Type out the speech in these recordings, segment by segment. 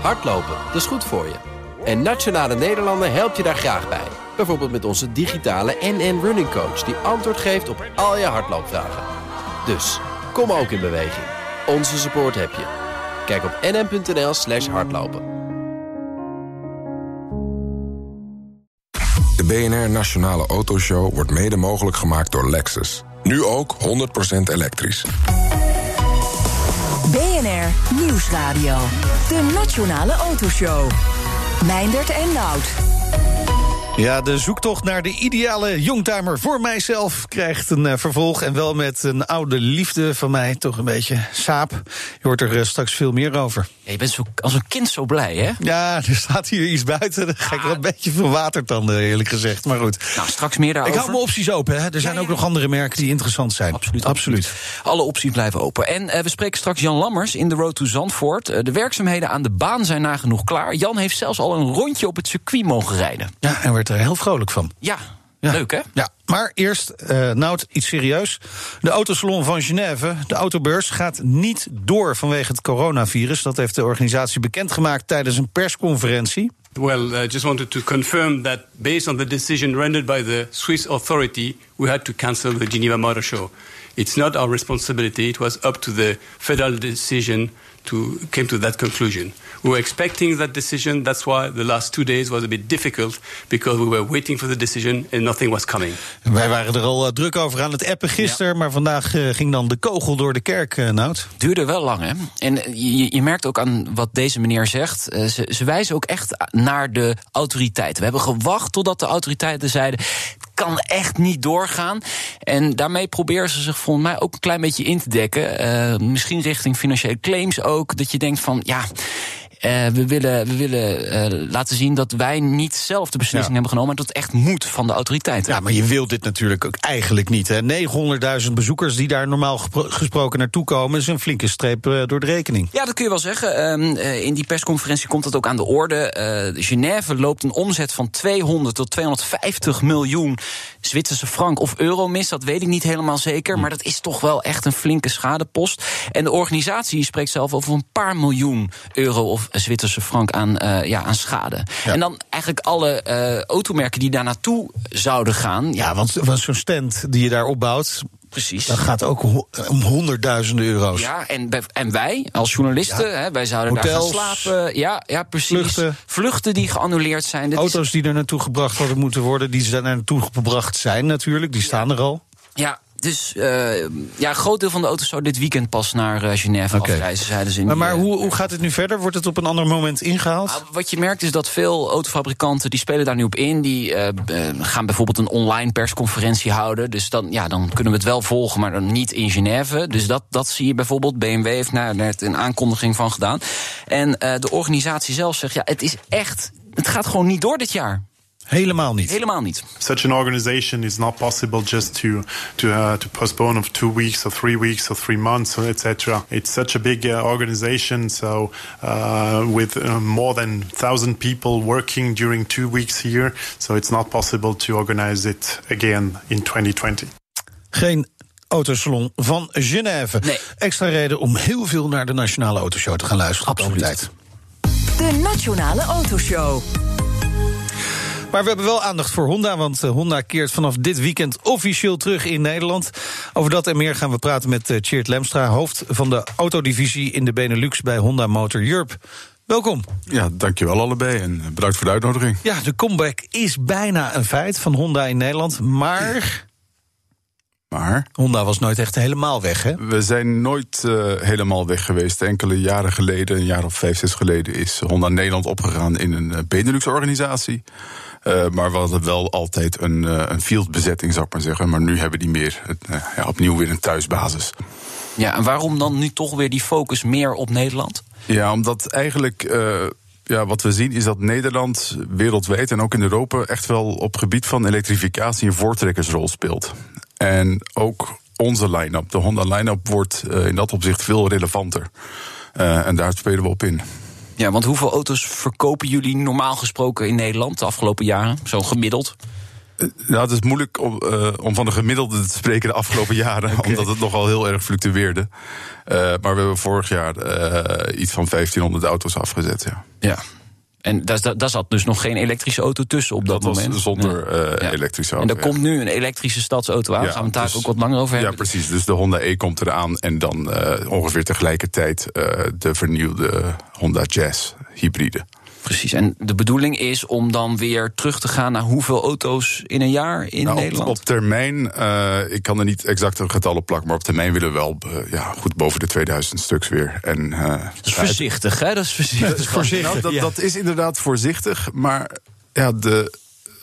Hardlopen, dat is goed voor je. En Nationale Nederlanden helpt je daar graag bij. Bijvoorbeeld met onze digitale NN Running Coach... die antwoord geeft op al je hardloopvragen. Dus, kom ook in beweging. Onze support heb je. Kijk op nn.nl slash hardlopen. De BNR Nationale Autoshow wordt mede mogelijk gemaakt door Lexus. Nu ook 100% elektrisch. BNR Nieuwsradio. De Nationale Autoshow. Meindert en Nout. Ja, de zoektocht naar de ideale youngtimer voor mijzelf krijgt een uh, vervolg. En wel met een oude liefde van mij, toch een beetje saap. Je hoort er uh, straks veel meer over. Ja, je bent zo, als een kind zo blij, hè? Ja, er staat hier iets buiten. Dan ga ik wel een beetje verwatertanden, eerlijk gezegd. Maar goed. Nou, straks meer daarover. Ik hou mijn opties open, hè. Er zijn ja, ook nog andere merken die interessant zijn. Absoluut. absoluut. Alle opties blijven open. En uh, we spreken straks Jan Lammers in de Road to Zandvoort. de werkzaamheden aan de baan zijn nagenoeg klaar. Jan heeft zelfs al een rondje op het circuit mogen rijden. Ja, en werd er heel vrolijk van. Ja, ja. leuk hè? Ja, maar eerst, uh, Nout, iets serieus. De autosalon van Genève, de autobeurs, gaat niet door vanwege het coronavirus. Dat heeft de organisatie bekendgemaakt tijdens een persconferentie. Well, I just wanted to confirm that based on the decision rendered by the Swiss authority, we had to cancel the Geneva Motor Show. It's not our responsibility. It was up to the federal decision to came to that conclusion. We were expecting that decision. That's why the last two days was a bit difficult because we were waiting for the decision and nothing was coming. Wij waren er al uh, druk over aan het appen gisteren, ja. maar vandaag uh, ging dan de kogel door de kerk, uh, Nout. Duurde wel lang, hè? En je, je, merkt ook aan wat deze meneer zegt. Ze, ze wijzen ook echt naar de autoriteiten. We hebben gewacht totdat de autoriteiten zeiden kan echt niet doorgaan. En daarmee proberen ze zich volgens mij ook een klein beetje in te dekken. Uh, misschien richting financiële claims ook. Dat je denkt van ja. Uh, we willen, we willen uh, laten zien dat wij niet zelf de beslissing ja. hebben genomen, maar dat het echt moet van de autoriteiten. Ja, maar je wilt dit natuurlijk ook eigenlijk niet. 900.000 bezoekers die daar normaal gesproken naartoe komen, is een flinke streep uh, door de rekening. Ja, dat kun je wel zeggen. Um, in die persconferentie komt dat ook aan de orde. Genève loopt een omzet van 200 tot 250 miljoen Zwitserse frank of euro mis. Dat weet ik niet helemaal zeker, maar dat is toch wel echt een flinke schadepost. En de organisatie spreekt zelf over een paar miljoen euro of Zwitserse frank aan, uh, ja, aan schade. Ja. En dan eigenlijk alle uh, automerken die daar naartoe zouden gaan. Ja, want, want zo'n stand die je daar opbouwt. Precies. Dat gaat ook om honderdduizenden euro's. Ja, en, en wij als journalisten, ja. hè, wij zouden Hotels, daar gaan slapen. Ja, ja precies. Vluchten. vluchten die geannuleerd zijn. Auto's is... die er naartoe gebracht hadden moeten worden, die er naartoe gebracht zijn natuurlijk, die staan er al. Ja, dus uh, ja, een groot deel van de auto's zou dit weekend pas naar uh, Genève okay. afreizen, zeiden ze. In maar, maar die, uh, hoe, hoe gaat het nu verder? Wordt het op een ander moment ingehaald? Nou, wat je merkt is dat veel autofabrikanten die spelen daar nu op in. Die gaan bijvoorbeeld een online persconferentie houden. Dus dan, ja, dan kunnen we het wel volgen, maar dan niet in Genève. Dus dat, dat zie je bijvoorbeeld. BMW heeft daar net een aankondiging van gedaan. En de organisatie zelf zegt, ja, het is echt... Het gaat gewoon niet door dit jaar. Helemaal niet. Helemaal niet. Such an organization is not possible just to to uh, to postpone of two weeks or three weeks or three months, etc. It's such a big uh, organization, so uh, with more than thousand people working during two weeks here, so it's not possible to organize it again in 2020. Geen autosalon van Genève. Nee. Extra reden om heel veel naar de Nationale Autoshow te gaan luisteren. Absoluut. Tijd. De Nationale Autoshow. Maar we hebben wel aandacht voor Honda, want Honda keert vanaf dit weekend officieel terug in Nederland. Over dat en meer gaan we praten met Cheert Lemstra, hoofd van de autodivisie in de Benelux bij Honda Motor Europe. Welkom. Ja, dankjewel allebei en bedankt voor de uitnodiging. Ja, de comeback is bijna een feit van Honda in Nederland, maar... Maar? Honda was nooit echt helemaal weg, hè? We zijn nooit uh, helemaal weg geweest. Enkele jaren geleden, een jaar of vijf, zes geleden... is Honda Nederland opgegaan in een Benelux-organisatie. Uh, maar we hadden wel altijd een, uh, een fieldbezetting, zou ik maar zeggen. Maar nu hebben die meer uh, ja, opnieuw weer een thuisbasis. Ja, en waarom dan nu toch weer die focus meer op Nederland? Ja, omdat eigenlijk. Ja, wat we zien is dat Nederland wereldwijd en ook in Europa echt wel op gebied van elektrificatie een voortrekkersrol speelt. En ook onze line-up, de Honda line-up, wordt in dat opzicht veel relevanter. en daar spelen we op in. Ja, want hoeveel auto's verkopen jullie normaal gesproken in Nederland de afgelopen jaren? Zo gemiddeld? Nou, het is moeilijk om, uh, om van de gemiddelde te spreken de afgelopen jaren, okay. omdat het nogal heel erg fluctueerde. Uh, maar we hebben vorig jaar uh, iets van 1500 auto's afgezet. Ja. Ja. En daar, zat dus nog geen elektrische auto tussen op dat, Dat was moment. zonder Ja. eh, Ja. elektrische En auto. er ja. komt nu een elektrische stadsauto aan. Ja, gaan we het daar dus- ook wat langer over Ja, hebben. precies. Dus de Honda E komt eraan. En dan eh, ongeveer tegelijkertijd eh, de vernieuwde Honda Jazz hybride. Precies. En de bedoeling is om dan weer terug te gaan naar hoeveel auto's in een jaar in Nou, Nederland? op termijn, eh, ik kan er niet exact een getal op plakken, maar op termijn willen we wel eh, ja, goed boven de 2000 stuks weer. En, eh, dat is voorzichtig, hè? Dat is voorzichtig. Nou, dat, Ja. dat is inderdaad voorzichtig, maar ja, de,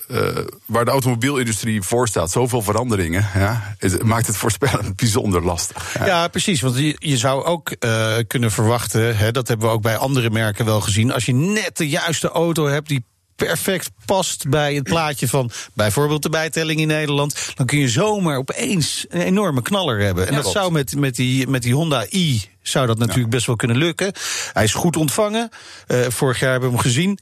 eh, waar de automobielindustrie voor staat, zoveel veranderingen, ja, het maakt het voorspellen bijzonder lastig. Ja. Ja, precies. Want je, je zou ook eh, kunnen verwachten, hè, dat hebben we ook bij andere merken wel gezien. Als je net de juiste auto hebt die perfect past bij het plaatje van bijvoorbeeld de bijtelling in Nederland, dan kun je zomaar opeens een enorme knaller hebben. En Ja, dat klopt. zou met, met, die, met die Honda i zou dat natuurlijk best wel kunnen lukken. Hij is goed ontvangen. Eh, vorig jaar hebben we hem gezien.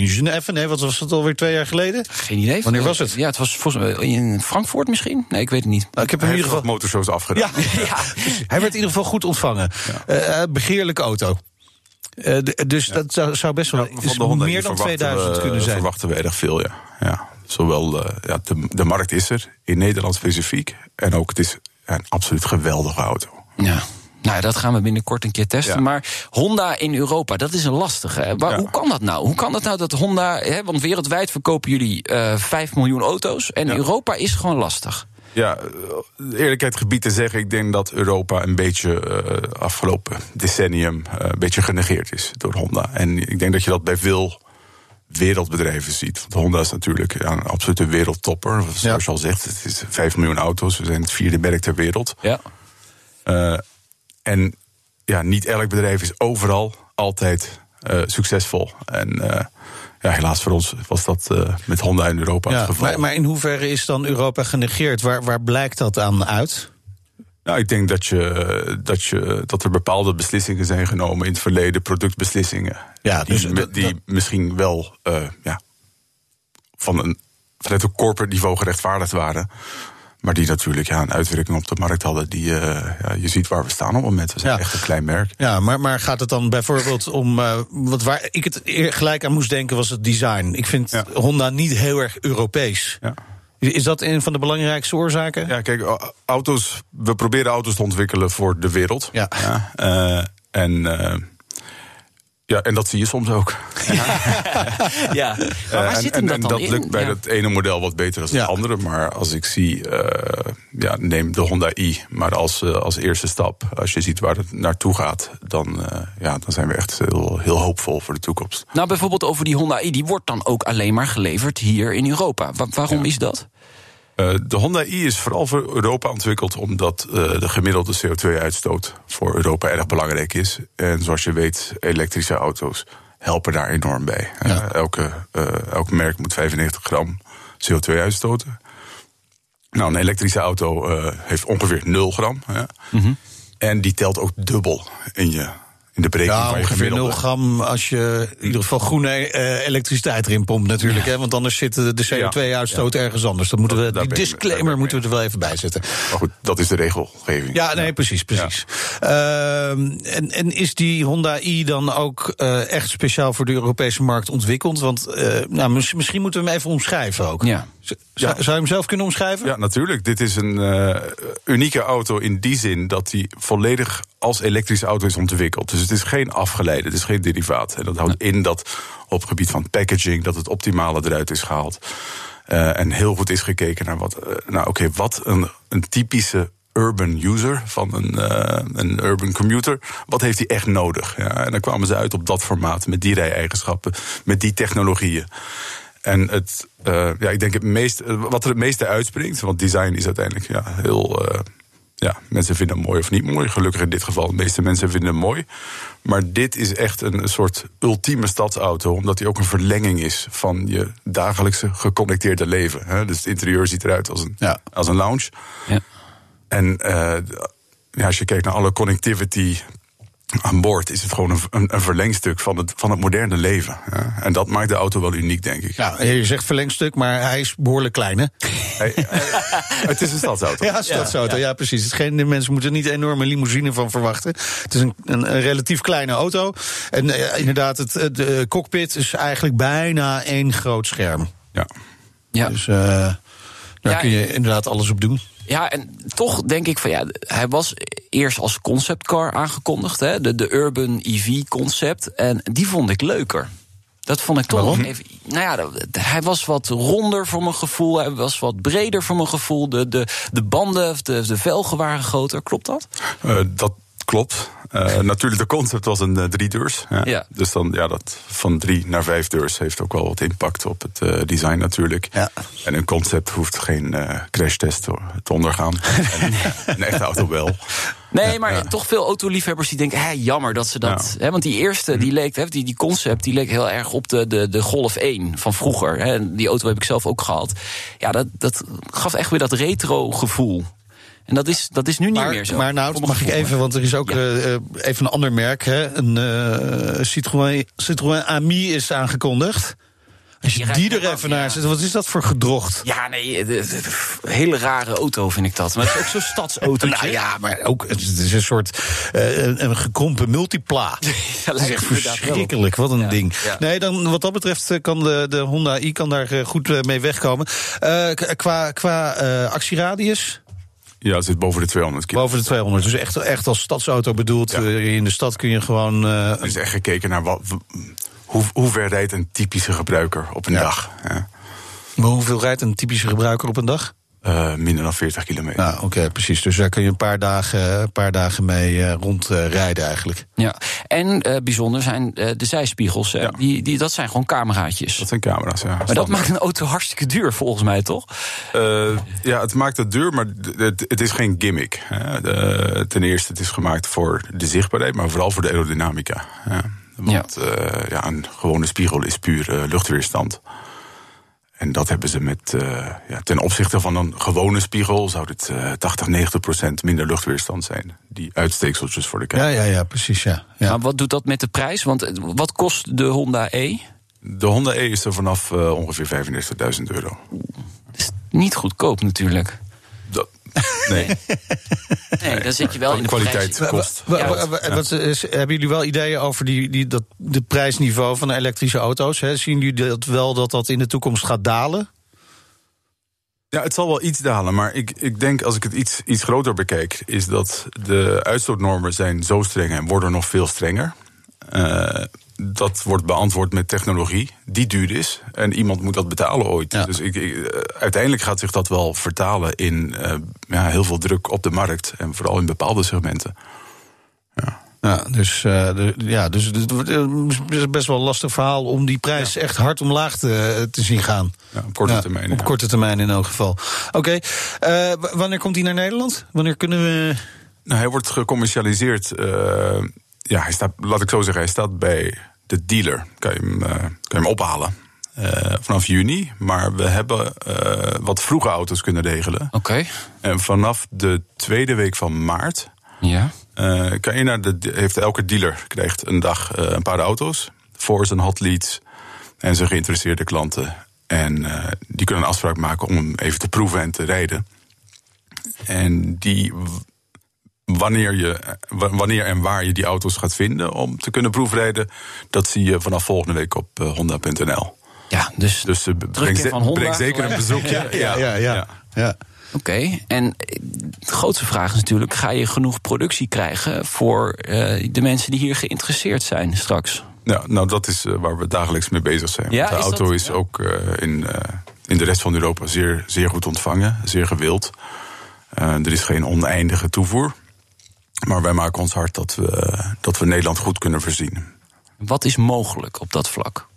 In Genève, nee, wat was het alweer twee jaar geleden? Geen idee. Wanneer was het? Ja, het was volgens mij in Frankfurt misschien? Nee, ik weet het niet. Nou, ik heb hem in ieder geval. wat motorshows afgedaan. Ja, ja. hij werd in ieder geval goed ontvangen. Eh, eh, begeerlijke auto. Eh, dus dat zou, zou best wel Van is de Honda meer dan verwachten 2000 we- kunnen zijn. verwachten we erg veel, ja. ja. Zowel ja, de, de markt is er, in Nederland specifiek. En ook het is een absoluut geweldige auto. Ja. Nou, dat gaan we binnenkort een keer testen. Ja. Maar Honda in Europa, dat is een lastige. Ja. Hoe kan dat nou? Hoe kan dat nou dat Honda... Hè, want wereldwijd verkopen jullie eh 5 miljoen auto's... en Ja. Europa is gewoon lastig. Ja, eh, eerlijkheid gebied te zeggen, ik denk dat Europa een beetje eh, afgelopen decennium een beetje genegeerd is door Honda. En ik denk dat je dat bij veel wereldbedrijven ziet. Want Honda is natuurlijk een absolute wereldtopper. Zoals Ja. je al zegt, het is 5 miljoen auto's. We zijn het vierde merk ter wereld. Ja. En ja, niet elk bedrijf is overal altijd eh, succesvol. En eh, ja, helaas voor ons was dat eh, met Honda in Europa Ja, het geval. maar, maar in hoeverre is dan Europa genegeerd? Waar, waar blijkt dat aan uit? Nou, ik denk dat, je, dat, je, dat er bepaalde beslissingen zijn genomen in het verleden, productbeslissingen. Ja, die, dus dat- die dat- misschien wel ja, van een, vanuit een corporate niveau gerechtvaardigd waren. Maar die natuurlijk ja, een uitwerking op de markt hadden. Die, eh, ja, je ziet waar we staan op het moment. We zijn Ja. echt een klein merk. Ja, maar, maar gaat het dan bijvoorbeeld om. eh, wat waar ik het gelijk aan moest denken was het design. Ik vind Ja. Honda niet heel erg Europees. Ja. Is dat een van de belangrijkste oorzaken? Ja, kijk, auto's, we proberen auto's te ontwikkelen voor de wereld. Ja. eh, en, ja, en dat zie je soms ook. ja. Maar waar Eh, en, zit hem dat en dan dat in? lukt bij Ja. het ene model wat beter dan Ja. het andere. Maar als ik zie, eh, ja, neem de Honda i. Maar als, eh, als eerste stap, als je ziet waar het naartoe gaat, dan, eh, ja, dan zijn we echt heel, heel hoopvol voor de toekomst. Nou, bijvoorbeeld over die Honda i, die wordt dan ook alleen maar geleverd hier in Europa. Wa- waarom is dat? Eh, de Honda i is vooral voor Europa ontwikkeld omdat eh, de gemiddelde CO2-uitstoot voor Europa erg belangrijk is. En zoals je weet, elektrische auto's helpen daar enorm bij. Eh, elke, elk merk moet 95 gram CO2 uitstoten. Nou, een elektrische auto heeft ongeveer 0 gram. Ja. En die telt ook dubbel in, je, in de berekening Ja, van ongeveer 0 gemiddelde. gram als je in ieder geval groene eh, elektriciteit erin pompt natuurlijk. Hè, want anders zit de CO2-uitstoot ergens anders. Dan moeten we, Daar die disclaimer moeten we er wel even bij zetten. Maar goed, dat is de regelgeving. Ja, nee, precies, precies. Ehm, en, en is die Honda i dan ook eh, echt speciaal voor de Europese markt ontwikkeld? Want eh, nou, mis- misschien moeten we hem even omschrijven ook. Ja. Z- Zou, zou je hem zelf kunnen omschrijven? Ja, natuurlijk. Dit is een eh, unieke auto in die zin dat die volledig als elektrische auto is ontwikkeld. Dus het is geen afgeleide, het is geen derivaat. En dat houdt in dat op het gebied van packaging dat het optimale eruit is gehaald. Eh, en heel goed is gekeken naar wat, eh, nou oké, wat een, een typische urban user van een, eh, een urban commuter, wat heeft hij echt nodig? Ja, en dan kwamen ze uit op dat formaat, met die rij-eigenschappen, met die technologieën. En het, ja, ik denk het meest, wat er het meeste uitspringt, want design is uiteindelijk ja, heel. Ja, mensen vinden het mooi of niet mooi. Gelukkig in dit geval, de meeste mensen vinden het mooi. Maar dit is echt een soort ultieme stadsauto, omdat hij ook een verlenging is van je dagelijkse geconnecteerde leven. Hè. Dus het interieur ziet eruit als een, Ja. als een lounge. Ja. En eh, ja, als je kijkt naar alle connectivity aan boord is het gewoon een, een, een verlengstuk van het, van het moderne leven. Ja. En dat maakt de auto wel uniek, denk ik. Ja, je zegt verlengstuk, maar hij is behoorlijk klein, hè? Hey, het is een stadsauto. Ja, een stadsauto, ja, precies. Het is geen, de mensen moeten er niet een enorme limousine van verwachten. Het is een, een, een relatief kleine auto. En uh, inderdaad, het de cockpit is eigenlijk bijna één groot scherm. Ja. Ja. Dus uh, daar Ja, kun je inderdaad alles op doen. Ja, en toch denk ik van ja, hij was eerst als conceptcar aangekondigd, hè, de, de Urban EV concept. En die vond ik leuker. Dat vond ik toch Waarom? even. Nou ja, hij was wat ronder voor mijn gevoel. Hij was wat breder voor mijn gevoel. De, de, de banden, de, de velgen waren groter. Klopt dat? Uh, dat klopt. Uh, natuurlijk, de concept was een uh, driedeurs. Ja. Ja. Dus dan, ja, dat van drie naar vijf deurs heeft ook wel wat impact op het uh, design natuurlijk. Ja. En een concept hoeft geen uh, crashtest te, te ondergaan. En een echte auto wel. Nee, maar toch veel autoliefhebbers die denken, hé, jammer dat ze dat. Hè, want die eerste, die leek, hè, die, die concept, die leek heel erg op de, de, de Golf 1 van vroeger. Hè. En Die auto heb ik zelf ook gehad. Ja, dat, dat gaf echt weer dat retro gevoel. En dat is, dat is nu niet maar, meer zo. Maar nou, mag ik even, want er is ook Ja. uh, even een ander merk. Hè? Een uh, Citroën, Citroën Ami is aangekondigd. Als je Die er even naar zet, wat is dat voor gedrocht? Ja, nee, de, de- de- hele rare auto vind ik dat. Maar het is ook zo'n stadsauto. Nou ja, maar ook, het is een soort uh, een, een gekrompen multipla. dat is echt verschrikkelijk, wat een Ja, ding. ja. Nee, dan, wat dat betreft eh, kan de, de Honda i kan daar goed mee wegkomen. Uh, qua qua uh, actieradius, Ja, het zit boven de 200 kilo. boven de 200. Dus echt, echt als stadsauto bedoeld. Ja. Uh, in de stad kun je gewoon... Uh, Er is echt gekeken naar wat, hoe, hoe ver rijdt een typische gebruiker op een Ja. dag. Ja. Maar hoeveel rijdt een typische gebruiker op een dag? Uh, minder dan 40 kilometer. Nou, oké, okay, precies. Dus daar kun je een paar dagen, een paar dagen mee uh, rondrijden eigenlijk. Ja, en uh, bijzonder zijn de zijspiegels. Ja. Die, die, dat zijn gewoon cameraatjes. Dat zijn camera's, ja. Maar Standaard. dat maakt een auto hartstikke duur, volgens mij, toch? Uh, ja, het maakt het duur, maar het, het is geen gimmick. Hè. De, ten eerste, het is gemaakt voor de zichtbaarheid, maar vooral voor de aerodynamica. Ja. Want ja. Uh, ja, een gewone spiegel is puur uh, luchtweerstand. En dat hebben ze met, uh, ja, ten opzichte van een gewone spiegel, zou dit uh, 80, 90 procent minder luchtweerstand zijn. Die uitsteekseltjes voor de kijker. Ja, ja, ja, precies. Ja. ja. Maar wat doet dat met de prijs? Want eh, wat kost de Honda E? De Honda E is er vanaf uh, ongeveer 35.000 euro. Dat is niet goedkoop natuurlijk. Dat, nee. nee, dan zit je wel in de kwaliteit kost. Hebben jullie wel ideeën over die, die, dat, de prijsniveau van de elektrische auto's? Hè? Zien jullie dat wel dat dat in de toekomst gaat dalen? Ja, het zal wel iets dalen, maar ik, ik denk als ik het iets, iets groter bekijk, is dat de uitstootnormen zijn zo streng en worden nog veel strenger. Uh, dat wordt beantwoord met technologie die duur is. En iemand moet dat betalen ooit. Ja. Dus ik, ik, uiteindelijk gaat zich dat wel vertalen in uh, ja, heel veel druk op de markt. En vooral in bepaalde segmenten. Ja. Ja, dus, uh, de, ja, dus het is best wel een lastig verhaal om die prijs ja. echt hard omlaag te, te zien gaan. Ja, op korte termijn. Op korte termijn in elk geval. Oké, okay. uh, wanneer komt hij naar Nederland? Wanneer kunnen we. Nou, hij wordt gecommercialiseerd ja, hij staat, laat ik zo zeggen, hij staat bij de dealer. Kan je hem, uh, kan je hem ophalen. Uh, vanaf juni. Maar we hebben uh, wat vroege auto's kunnen regelen. Oké. Okay. En vanaf de tweede week van maart. Ja. kan je naar de. Heeft elke dealer krijgt een dag een paar auto's. Voor zijn hot leads. En zijn geïnteresseerde klanten. En die kunnen een afspraak maken om hem even te proeven en te rijden. En die wanneer, je, wanneer en waar je die auto's gaat vinden om te kunnen proefrijden, dat zie je vanaf volgende week op uh, Honda.nl. Ja, dus, dus uh, breng, ze, Honda, breng zeker een bezoekje. ja, ja, ja. Oké, okay. en de grootste vraag is natuurlijk: ga je genoeg productie krijgen voor uh, de mensen die hier geïnteresseerd zijn straks? Ja, nou, dat is waar we dagelijks mee bezig zijn. Ja, de is auto dat, is ja? ook in, in de rest van Europa zeer, zeer goed ontvangen, zeer gewild. er is geen oneindige toevoer. Maar wij maken ons hard dat we, dat we Nederland goed kunnen voorzien. Wat is mogelijk op dat vlak?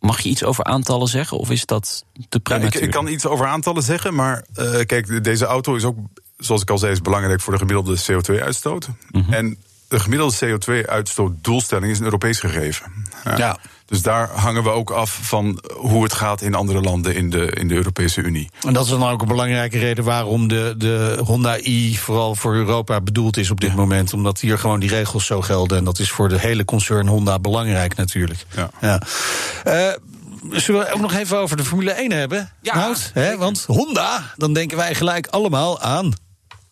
Mag je iets over aantallen zeggen of is dat te prematuur? Ja, ik, ik, kan iets over aantallen zeggen, maar uh, kijk, deze auto is ook, zoals ik al zei, is belangrijk voor de gemiddelde CO2-uitstoot. Mm -hmm. En de gemiddelde CO2-uitstootdoelstelling is een Europees gegeven. Ja. Dus daar hangen we ook af van hoe het gaat in andere landen in de, in de Europese Unie. En dat is dan ook een belangrijke reden waarom de, de Honda i vooral voor Europa bedoeld is op dit moment. Omdat hier gewoon die regels zo gelden. En dat is voor de hele concern Honda belangrijk natuurlijk. Ja. Ja. Eh, zullen we ook nog even over de Formule 1 hebben? Ja? Hè? Want Honda, dan denken wij gelijk allemaal aan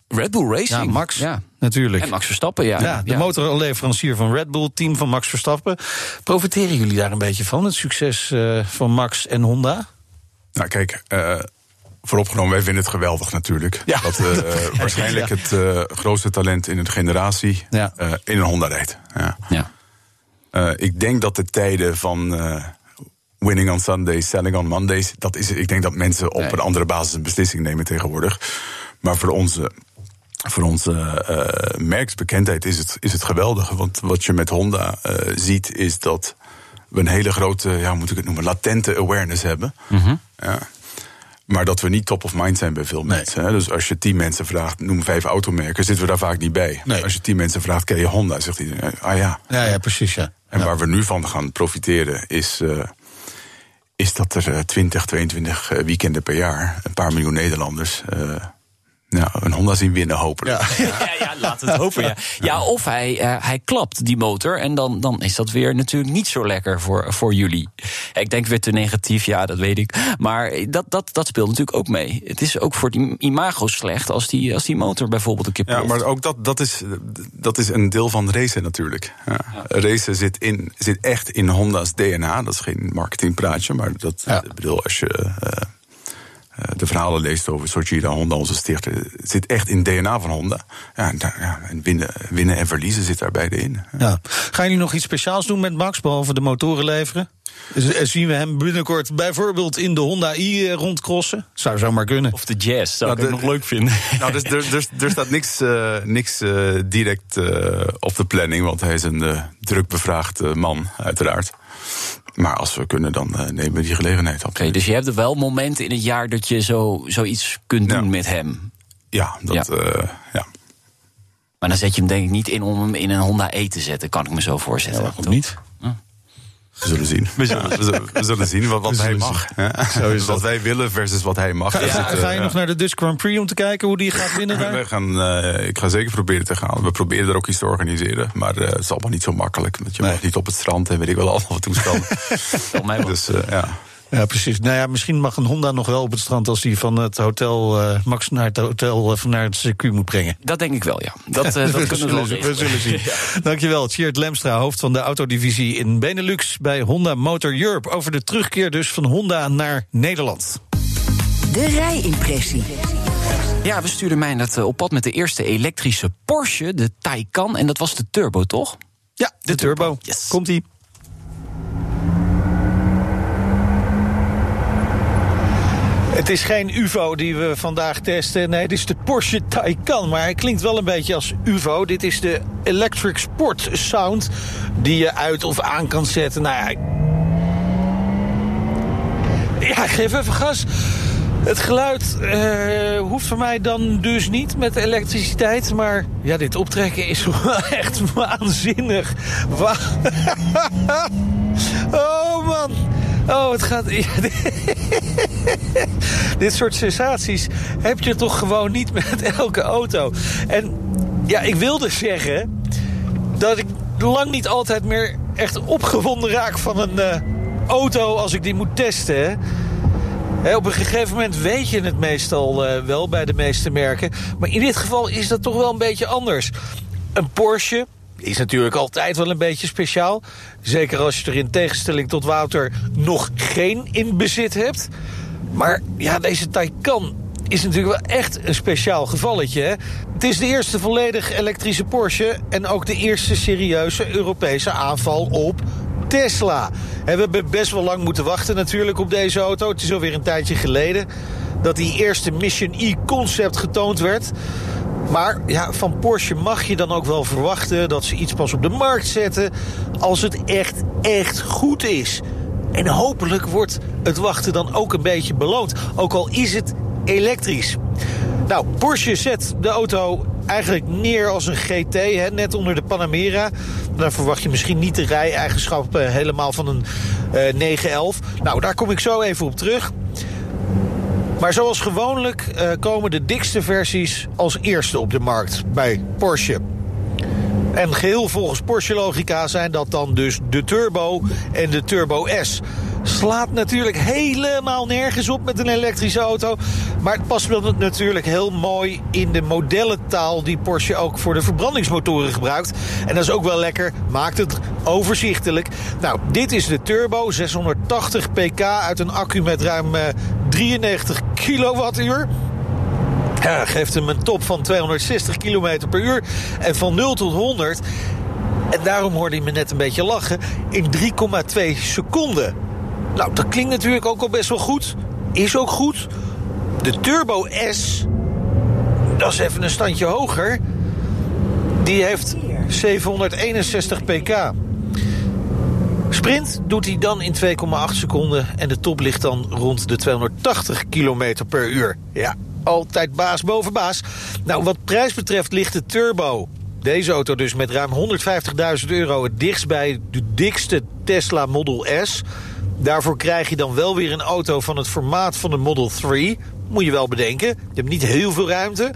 Red Bull Racing. ja, Max. Ja. Natuurlijk. En Max Verstappen, ja. Ja, de Ja. motorleverancier van Red Bull, team van Max Verstappen. Profiteren jullie daar een beetje van, het succes eh, van Max en Honda? Nou, kijk, eh vooropgenomen, wij vinden het geweldig natuurlijk. Ja. Dat eh, waarschijnlijk het eh, grootste talent in een generatie Ja. eh, in een Honda rijdt. Ja. Ja. Eh, ik denk dat de tijden van eh, winning on Sundays, selling on Mondays, dat is, ik denk dat mensen op Nee. een andere basis een beslissing nemen tegenwoordig. Maar voor onze, voor onze eh, merksbekendheid is het, is het geweldig. Want wat je met Honda eh, ziet, is dat we een hele grote, ja, hoe moet ik het noemen, latente awareness hebben. Ja. Maar dat we niet top of mind zijn bij veel mensen. Hè? Dus als je tien mensen vraagt, noem vijf automerken, zitten we daar vaak niet bij. Nee. Als je tien mensen vraagt, ken je Honda? Zegt iedereen, ah ja. Ja, ja precies, ja. En waar we nu van gaan profiteren is, eh, is dat er eh, 20, 22 eh, weekenden per jaar, een paar miljoen Nederlanders, nou, een Honda zien winnen hopelijk. Ja. Ja, ja, laat het hopen. Ja, ja of hij, eh, hij klapt, die motor. En dan, dan is dat weer natuurlijk niet zo lekker voor, voor jullie. Ik denk weer te negatief, ja, dat weet ik. Maar dat, dat, dat speelt natuurlijk ook mee. Het is ook voor het imago slecht als die, als die motor bijvoorbeeld een keer Ja, ploft. maar ook dat, dat, is, dat is een deel van racen natuurlijk. Ja. Racen zit, in, zit echt in Honda's DNA. Dat is geen marketingpraatje, maar dat, Ja. bedoel, als je eh, de verhalen leest over Soichiro Honda, onze stichter, het zit echt in het DNA van Honda. Ja, en, ja, en winnen, winnen en verliezen zit daar beide in. Ja. Gaan jullie nog iets speciaals doen met Max, behalve de motoren leveren? Eh, Zien we hem binnenkort bijvoorbeeld in de Honda i eh, rondcrossen? Zou zomaar kunnen. Of de jazz, zou ik Nou, ook de- nog leuk vinden. Nou, dus, er, er, er staat niks, eh, niks eh, direct eh, op de planning, want hij is een eh, druk bevraagd eh, man, uiteraard. Maar als we kunnen, dan eh, nemen we die gelegenheid op. Oké, dus je hebt er wel momenten in het jaar dat je zo, zoiets kunt doen Ja. met hem. Ja, dat, Ja. ja. ja. Maar dan zet je hem denk ik niet in om hem in een Honda E te zetten, kan ik me zo voorstellen. waarom niet? We zullen zien. We zullen, we zullen, we zullen zien wat, wat hij mag. hè. wat wij willen versus wat hij mag. Ga, Daar ga- zit, ga eh, je ja. nog naar de Dutch Grand Prix om te kijken hoe die gaat winnen daar? We gaan, eh, ik ga zeker proberen te gaan. We proberen er ook iets te organiseren. Maar eh, het is allemaal niet zo makkelijk. Want je Nee. mag niet op het strand en weet ik wel allemaal wat toestanden. Dus eh, ja. Ja, precies. Nou ja, misschien mag een Honda nog wel op het strand als hij van het hotel eh, Max naar het hotel of naar het circuit moet brengen. Dat denk ik wel, ja. Dat, eh, dat we, kunnen we wel zullen, we regelen. zullen zien. Dankjewel, Tjeerd Lemstra, hoofd van de autodivisie in Benelux bij Honda Motor Europe. Over de terugkeer dus van Honda naar Nederland. De rijimpressie. Ja, we stuurden mij net op pad met de eerste elektrische Porsche, de Taycan. En dat was de turbo, toch? Ja, de, turbo. Yes. Komt-ie. Het is geen UVO die we vandaag testen. Nee, dit is de Porsche Taycan. Maar hij klinkt wel een beetje als UVO. Dit is de Electric Sport Sound. Die je uit of aan kan zetten. Nou ja. Ja, geef even gas. Het geluid eh, hoeft voor mij dan dus niet met elektriciteit. Maar ja, dit optrekken is echt waanzinnig. Wa oh man. Oh, het gaat. Dit soort sensaties heb je toch gewoon niet met elke auto. En ja, ik wilde zeggen dat ik lang niet altijd meer echt opgewonden raak van een eh, auto als ik die moet testen. op een gegeven moment weet je het meestal eh, wel bij de meeste merken. Maar in dit geval is dat toch wel een beetje anders. Een Porsche is natuurlijk altijd wel een beetje speciaal. Zeker als je er in tegenstelling tot Wouter nog geen in bezit hebt. Maar ja, deze Taycan is natuurlijk wel echt een speciaal gevalletje. Hè? Het is de eerste volledig elektrische Porsche... en ook de eerste serieuze Europese aanval op Tesla. En we hebben best wel lang moeten wachten natuurlijk op deze auto. Het is alweer een tijdje geleden dat die eerste Mission E-concept getoond werd. Maar ja, van Porsche mag je dan ook wel verwachten dat ze iets pas op de markt zetten als het echt, echt goed is. En hopelijk wordt het wachten dan ook een beetje beloond. Ook al is het elektrisch. Nou, Porsche zet de auto eigenlijk neer als een GT, hè, net onder de Panamera. Dan verwacht je misschien niet de rij-eigenschappen helemaal van een uh, 911. Nou, daar kom ik zo even op terug. Maar zoals gewoonlijk uh, komen de dikste versies als eerste op de markt bij Porsche. En geheel volgens Porsche-logica zijn dat dan dus de Turbo en de Turbo S. Slaat natuurlijk helemaal nergens op met een elektrische auto. Maar het past wel natuurlijk heel mooi in de modellentaal die Porsche ook voor de verbrandingsmotoren gebruikt. En dat is ook wel lekker, maakt het overzichtelijk. Nou, dit is de Turbo, 680 pk uit een accu met ruim 93 kilowattuur. Ja, geeft hem een top van 260 km per uur. En van 0 tot 100, en daarom hoorde hij me net een beetje lachen, in 3,2 seconden. Nou, dat klinkt natuurlijk ook al best wel goed. Is ook goed. De Turbo S, dat is even een standje hoger. Die heeft 761 pk. Sprint doet hij dan in 2,8 seconden en de top ligt dan rond de 280 km per uur. Ja, altijd baas boven baas. Nou, wat prijs betreft ligt de Turbo, deze auto dus met ruim 150.000 euro... het dichtst bij de dikste Tesla Model S. Daarvoor krijg je dan wel weer een auto van het formaat van de Model 3. Moet je wel bedenken. Je hebt niet heel veel ruimte.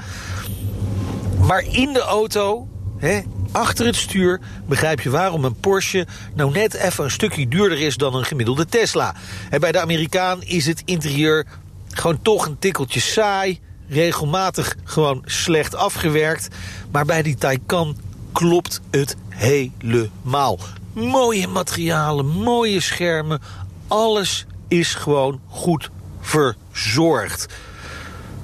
Maar in de auto, hè, achter het stuur, begrijp je waarom een Porsche nou net even een stukje duurder is dan een gemiddelde Tesla. En bij de Amerikaan is het interieur gewoon toch een tikkeltje saai. Regelmatig gewoon slecht afgewerkt. Maar bij die Taycan klopt het helemaal. Mooie materialen, mooie schermen. Alles is gewoon goed verzorgd.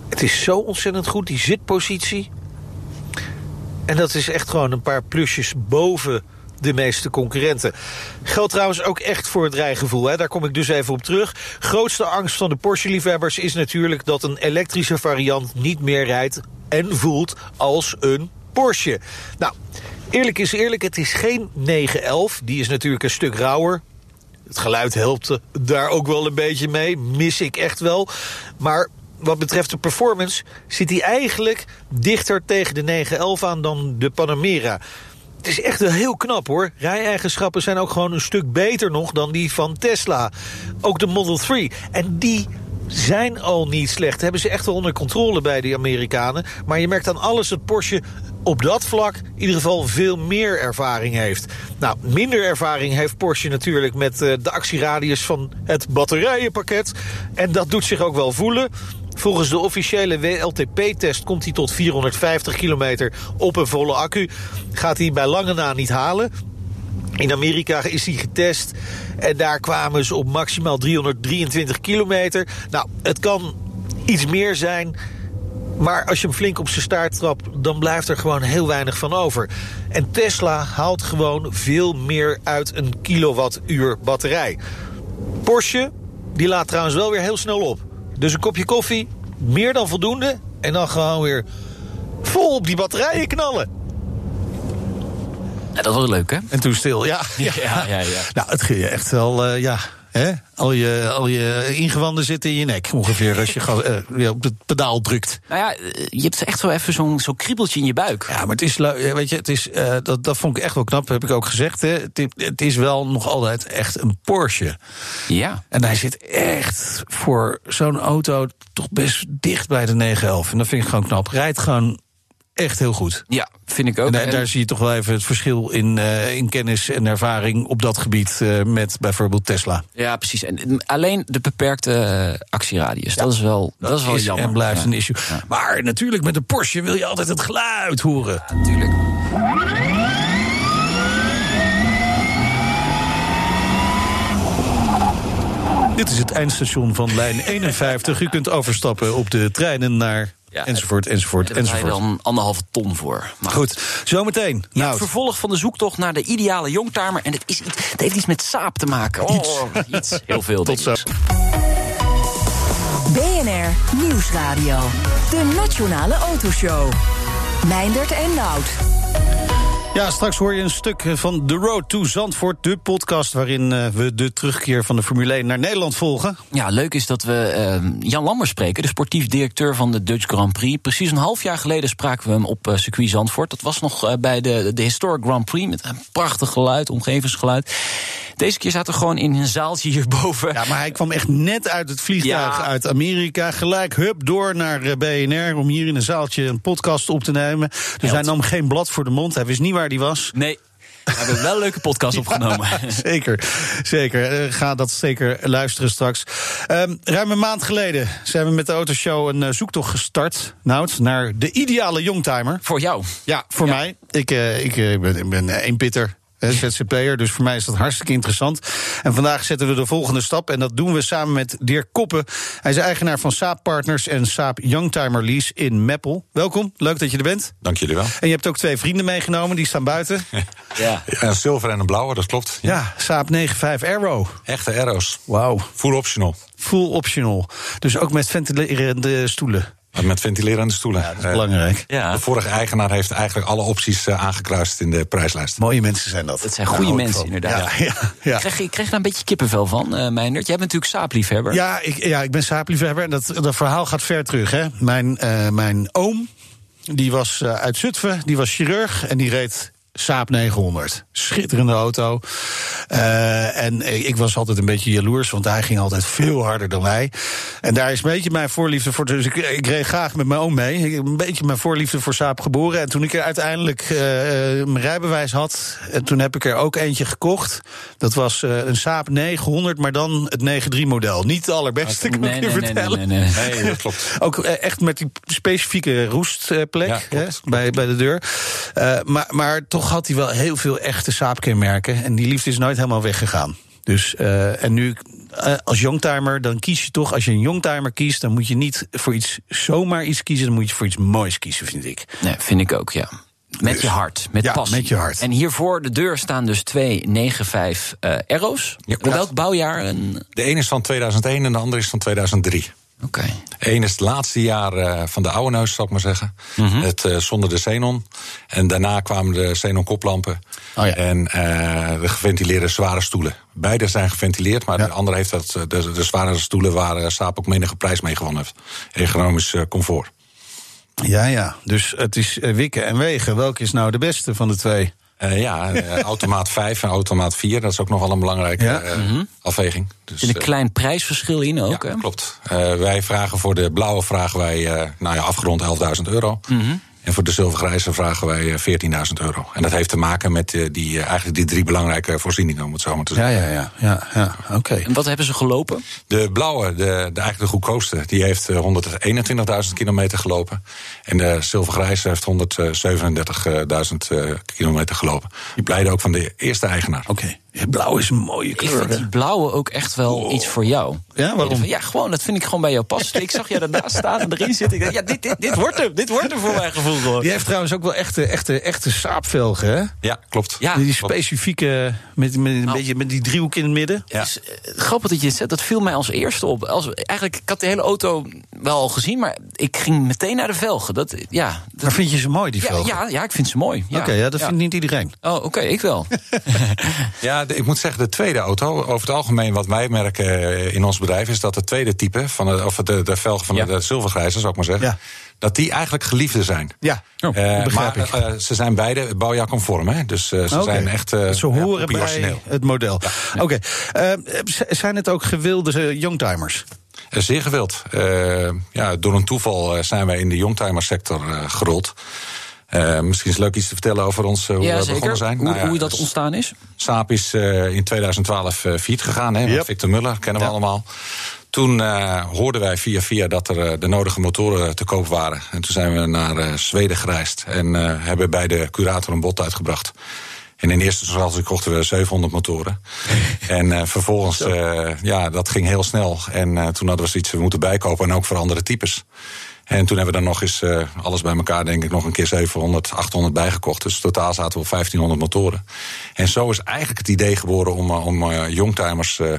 Het is zo ontzettend goed, die zitpositie. En dat is echt gewoon een paar plusjes boven de meeste concurrenten. Geldt trouwens ook echt voor het rijgevoel. Hè? Daar kom ik dus even op terug. Grootste angst van de Porsche-liefhebbers is natuurlijk dat een elektrische variant niet meer rijdt en voelt als een Porsche. Nou, eerlijk is eerlijk, het is geen 911. Die is natuurlijk een stuk rauwer. Het geluid helpt daar ook wel een beetje mee. Mis ik echt wel. Maar wat betreft de performance zit hij eigenlijk dichter tegen de 911 aan dan de Panamera. Het is echt heel knap hoor. Rijeigenschappen zijn ook gewoon een stuk beter nog dan die van Tesla. Ook de Model 3. En die zijn al niet slecht. Hebben ze echt wel onder controle bij die Amerikanen. Maar je merkt aan alles dat Porsche op dat vlak in ieder geval veel meer ervaring heeft. Nou, minder ervaring heeft Porsche natuurlijk met uh, de actieradius van het batterijenpakket. En dat doet zich ook wel voelen. Volgens de officiële WLTP-test komt hij tot 450 kilometer op een volle accu. Gaat hij bij lange na niet halen. In Amerika is hij getest en daar kwamen ze op maximaal 323 kilometer. Nou, het kan iets meer zijn... Maar als je hem flink op zijn staart trapt, dan blijft er gewoon heel weinig van over. En Tesla haalt gewoon veel meer uit een kilowattuur batterij. Porsche, die laat trouwens wel weer heel snel op. Dus een kopje koffie, meer dan voldoende. En dan gewoon weer vol op die batterijen knallen. Ja, dat was leuk, hè? En toen stil, ja. Ja, ja, ja. ja. Nou, het ging echt wel, uh, ja... Hè? Al, je, al je ingewanden zitten in je nek ongeveer als je uh, op het pedaal drukt. Nou ja, je hebt echt zo even zo'n zo kriebeltje in je buik. Ja, maar het is, weet je, het is, uh, dat, dat vond ik echt wel knap, heb ik ook gezegd. Hè. Het, het, is wel nog altijd echt een Porsche. Ja. En hij zit echt voor zo'n auto toch best dicht bij de 911. En dat vind ik gewoon knap. Rijdt gewoon echt heel goed. Ja, vind ik ook. En, daar zie je toch wel even het verschil in, uh, in kennis en ervaring op dat gebied uh, met bijvoorbeeld Tesla. Ja, precies. En alleen de beperkte uh, actieradius. Ja, dat is wel, dat, dat is wel jammer. En blijft ja. een issue. Ja. Maar natuurlijk, met de Porsche wil je altijd het geluid horen. Natuurlijk. Dit is het eindstation van lijn 51. U kunt overstappen op de treinen naar ja, enzovoort, enzovoort, daar enzovoort. Daar dan anderhalve ton voor. Maar goed, zometeen. Nou, het vervolg van de zoektocht naar de ideale jongtamer. En het, is, het heeft iets met saap te maken. Oh, iets. iets. Heel veel. Tot zo. BNR Nieuwsradio. De Nationale Autoshow. Meindert en Nout. Ja, straks hoor je een stuk van The Road to Zandvoort, de podcast waarin eh, we de terugkeer van de Formule 1 naar Nederland volgen. Ja, leuk is dat we uh, Jan Lammers spreken, de sportief directeur van de Dutch Grand Prix. Precies een half jaar geleden spraken we hem op uh, circuit Zandvoort. Dat was nog uh, bij de, de Historic Grand Prix met een prachtig geluid, omgevingsgeluid. Deze keer zaten we gewoon in een zaaltje hierboven. Ja, maar hij kwam echt net uit het vliegtuig ja. uit Amerika. Gelijk hup door naar BNR om hier in een zaaltje een podcast op te nemen. Dus Held. hij nam geen blad voor de mond. Hij wist niet waar hij was. Nee. We hebben wel een leuke podcast opgenomen. Ja, zeker, zeker. Uh, ga dat zeker luisteren straks. Um, ruim een maand geleden zijn we met de Autoshow een uh, zoektocht gestart, Nout, naar de ideale youngtimer. Voor jou? Ja, voor ja. mij. Ik, uh, ik, ik ben, ik ben één pitter. ZZP'er, dus voor mij is dat hartstikke interessant. En vandaag zetten we de volgende stap en dat doen we samen met Dirk Koppen. Hij is eigenaar van Saab Partners en Saab Youngtimer Lease in Meppel. Welkom, leuk dat je er bent. Dank jullie wel. En je hebt ook twee vrienden meegenomen, die staan buiten. ja. Een zilver en een blauwe, dat klopt. Ja, ja Saab 95 Aero. Echte Aero's. Wauw. Full optional. Full optional. Dus ook met ventilerende stoelen. Met ventilerende stoelen. Ja, dat is belangrijk. Ja. De vorige eigenaar heeft eigenlijk alle opties uh, aangekruist in de prijslijst. Mooie mensen zijn dat. Dat zijn goede mensen, van. inderdaad. Ja, ja, ja. Ik, kreeg, ik kreeg daar een beetje kippenvel van, uh, Meijnerd. Jij bent natuurlijk saapliefhebber. Ja, ik, ja, ik ben saapliefhebber. En dat, dat verhaal gaat ver terug. Hè. Mijn, uh, mijn oom, die was uit Zutphen, die was chirurg en die reed Saab 900. Schitterende auto. Uh, en ik was altijd een beetje jaloers, want hij ging altijd veel harder dan wij. En daar is een beetje mijn voorliefde voor. Dus ik, ik reed graag met mijn oom mee. Ik heb een beetje mijn voorliefde voor Saab geboren. En toen ik er uiteindelijk uh, mijn rijbewijs had, en toen heb ik er ook eentje gekocht. Dat was uh, een Saab 900, maar dan het 93 model. Niet het allerbeste, kan nee, ik je nee, vertellen. Nee, nee, nee. nee, dat klopt. ook echt met die specifieke roestplek Ja, hè, bij, bij de deur. maar, maar toch had hij wel heel veel echte Saab-kenmerken. En die liefde is nooit helemaal weggegaan. Dus, uh, en nu uh, als youngtimer, dan kies je toch, als je een youngtimer kiest, dan moet je niet voor iets zomaar iets kiezen, dan moet je voor iets moois kiezen, vind ik. Nee, vind ik ook, ja. Met Dus, je hart, met ja, passie. met je hart. En hier voor de deur staan dus twee 9.5 uh, Aero's. Ja, klopt. Welk bouwjaar? En... De ene is van 2001 en de andere is van 2003. Oké. Okay. Eén is het laatste jaar uh, van de oude neus, zal ik maar zeggen. Mm -hmm. Het uh, zonder de xenon. En daarna kwamen de xenon koplampen. Oh ja. En uh, de geventileerde zware stoelen. Beide zijn geventileerd, maar ja. de andere heeft dat. De, de zware stoelen waar Saab ook menige prijs mee gewonnen heeft. Economisch comfort. Ja, ja. Dus het is wikken en wegen. Welke is nou de beste van de twee? Uh, ja, uh, automaat 5 en automaat 4, dat is ook nog wel een belangrijke ja. uh, mm -hmm. afweging. Dus, er een klein prijsverschil in ook, ja, hè? klopt. wij vragen voor de blauwe vragen wij, nou ja, afgerond 11.000 euro. Mm -hmm. En voor de zilvergrijze vragen wij 14.000 euro. En dat heeft te maken met die, eigenlijk die drie belangrijke voorzieningen, om het zo maar te zeggen. Ja, ja, ja. ja, ja. Oké. Okay. En wat hebben ze gelopen? De blauwe, de, de eigenlijk de goedkoopste, die heeft 121.000 kilometer gelopen. En de zilvergrijze heeft 137.000 kilometer gelopen. Die blijden ook van de eerste eigenaar. Oké. Okay. Blauw is een mooie kleur. Ik vind die blauwe ook echt wel iets voor jou. Ja, waarom? Ja, gewoon, dat vind ik gewoon bij jou passen. ik zag je daarnaast staan en erin zitten. Ik dacht, ja, dit, dit, dit wordt hem. Dit wordt hem voor mijn gevoel gewoon. Die heeft trouwens ook wel echte, echte, echte saapvelgen, hè? Ja, klopt. Ja, die specifieke, met, met, een Nou. beetje, met die driehoek in het midden. Ja. Dus, uh, grappig dat je het zegt, dat viel mij als eerste op. Als, eigenlijk, ik had de hele auto wel al gezien, maar ik ging meteen naar de velgen. Dat, ja, dat, Maar vind je ze mooi, die velgen? ja, ja, ik vind ze mooi. Ja. Oké, ja, dat Ja. vindt niet iedereen. Oh, oké, ik wel. Ja, ik moet zeggen, de tweede auto, over het algemeen wat wij merken eh, in ons bedrijf, is dat het tweede type, van de, of de, de velgen van Ja. de, de zilvergrijze, zou ik maar zeggen, Ja. dat die eigenlijk geliefde zijn. Ja, Oh, Eh, dat begrijp maar ik. eh, ze zijn beide bouwjaarconform, hè? Dus ze zijn echt. Ze horen bij het model. Ja. Oké, zijn het ook gewilde youngtimers? Zeer gewild. Ja, door een toeval zijn wij in de youngtimer-sector gerold. Eh, misschien is het leuk iets te vertellen over ons, eh, hoe ja, we zeker. begonnen zijn. Hoe, Nou ja, hoe dat ontstaan is? Saab is eh, in 2012 uh, failliet gegaan, hè, Yep. Victor Muller, kennen we Ja. allemaal. Toen uh, hoorden wij via via dat er uh, de nodige motoren te koop waren. En toen zijn we naar uh, Zweden gereisd en uh, hebben bij de curator een bod uitgebracht. En in eerste instantie kochten we 700 motoren. en uh, vervolgens, uh, ja, dat ging heel snel. En uh, toen hadden we zoiets, we moeten bijkopen en ook voor andere types. En toen hebben we dan nog eens uh, alles bij elkaar, denk ik, nog een keer 700, 800 bijgekocht. Dus totaal zaten we op 1500 motoren. En zo is eigenlijk het idee geboren om, uh, om uh,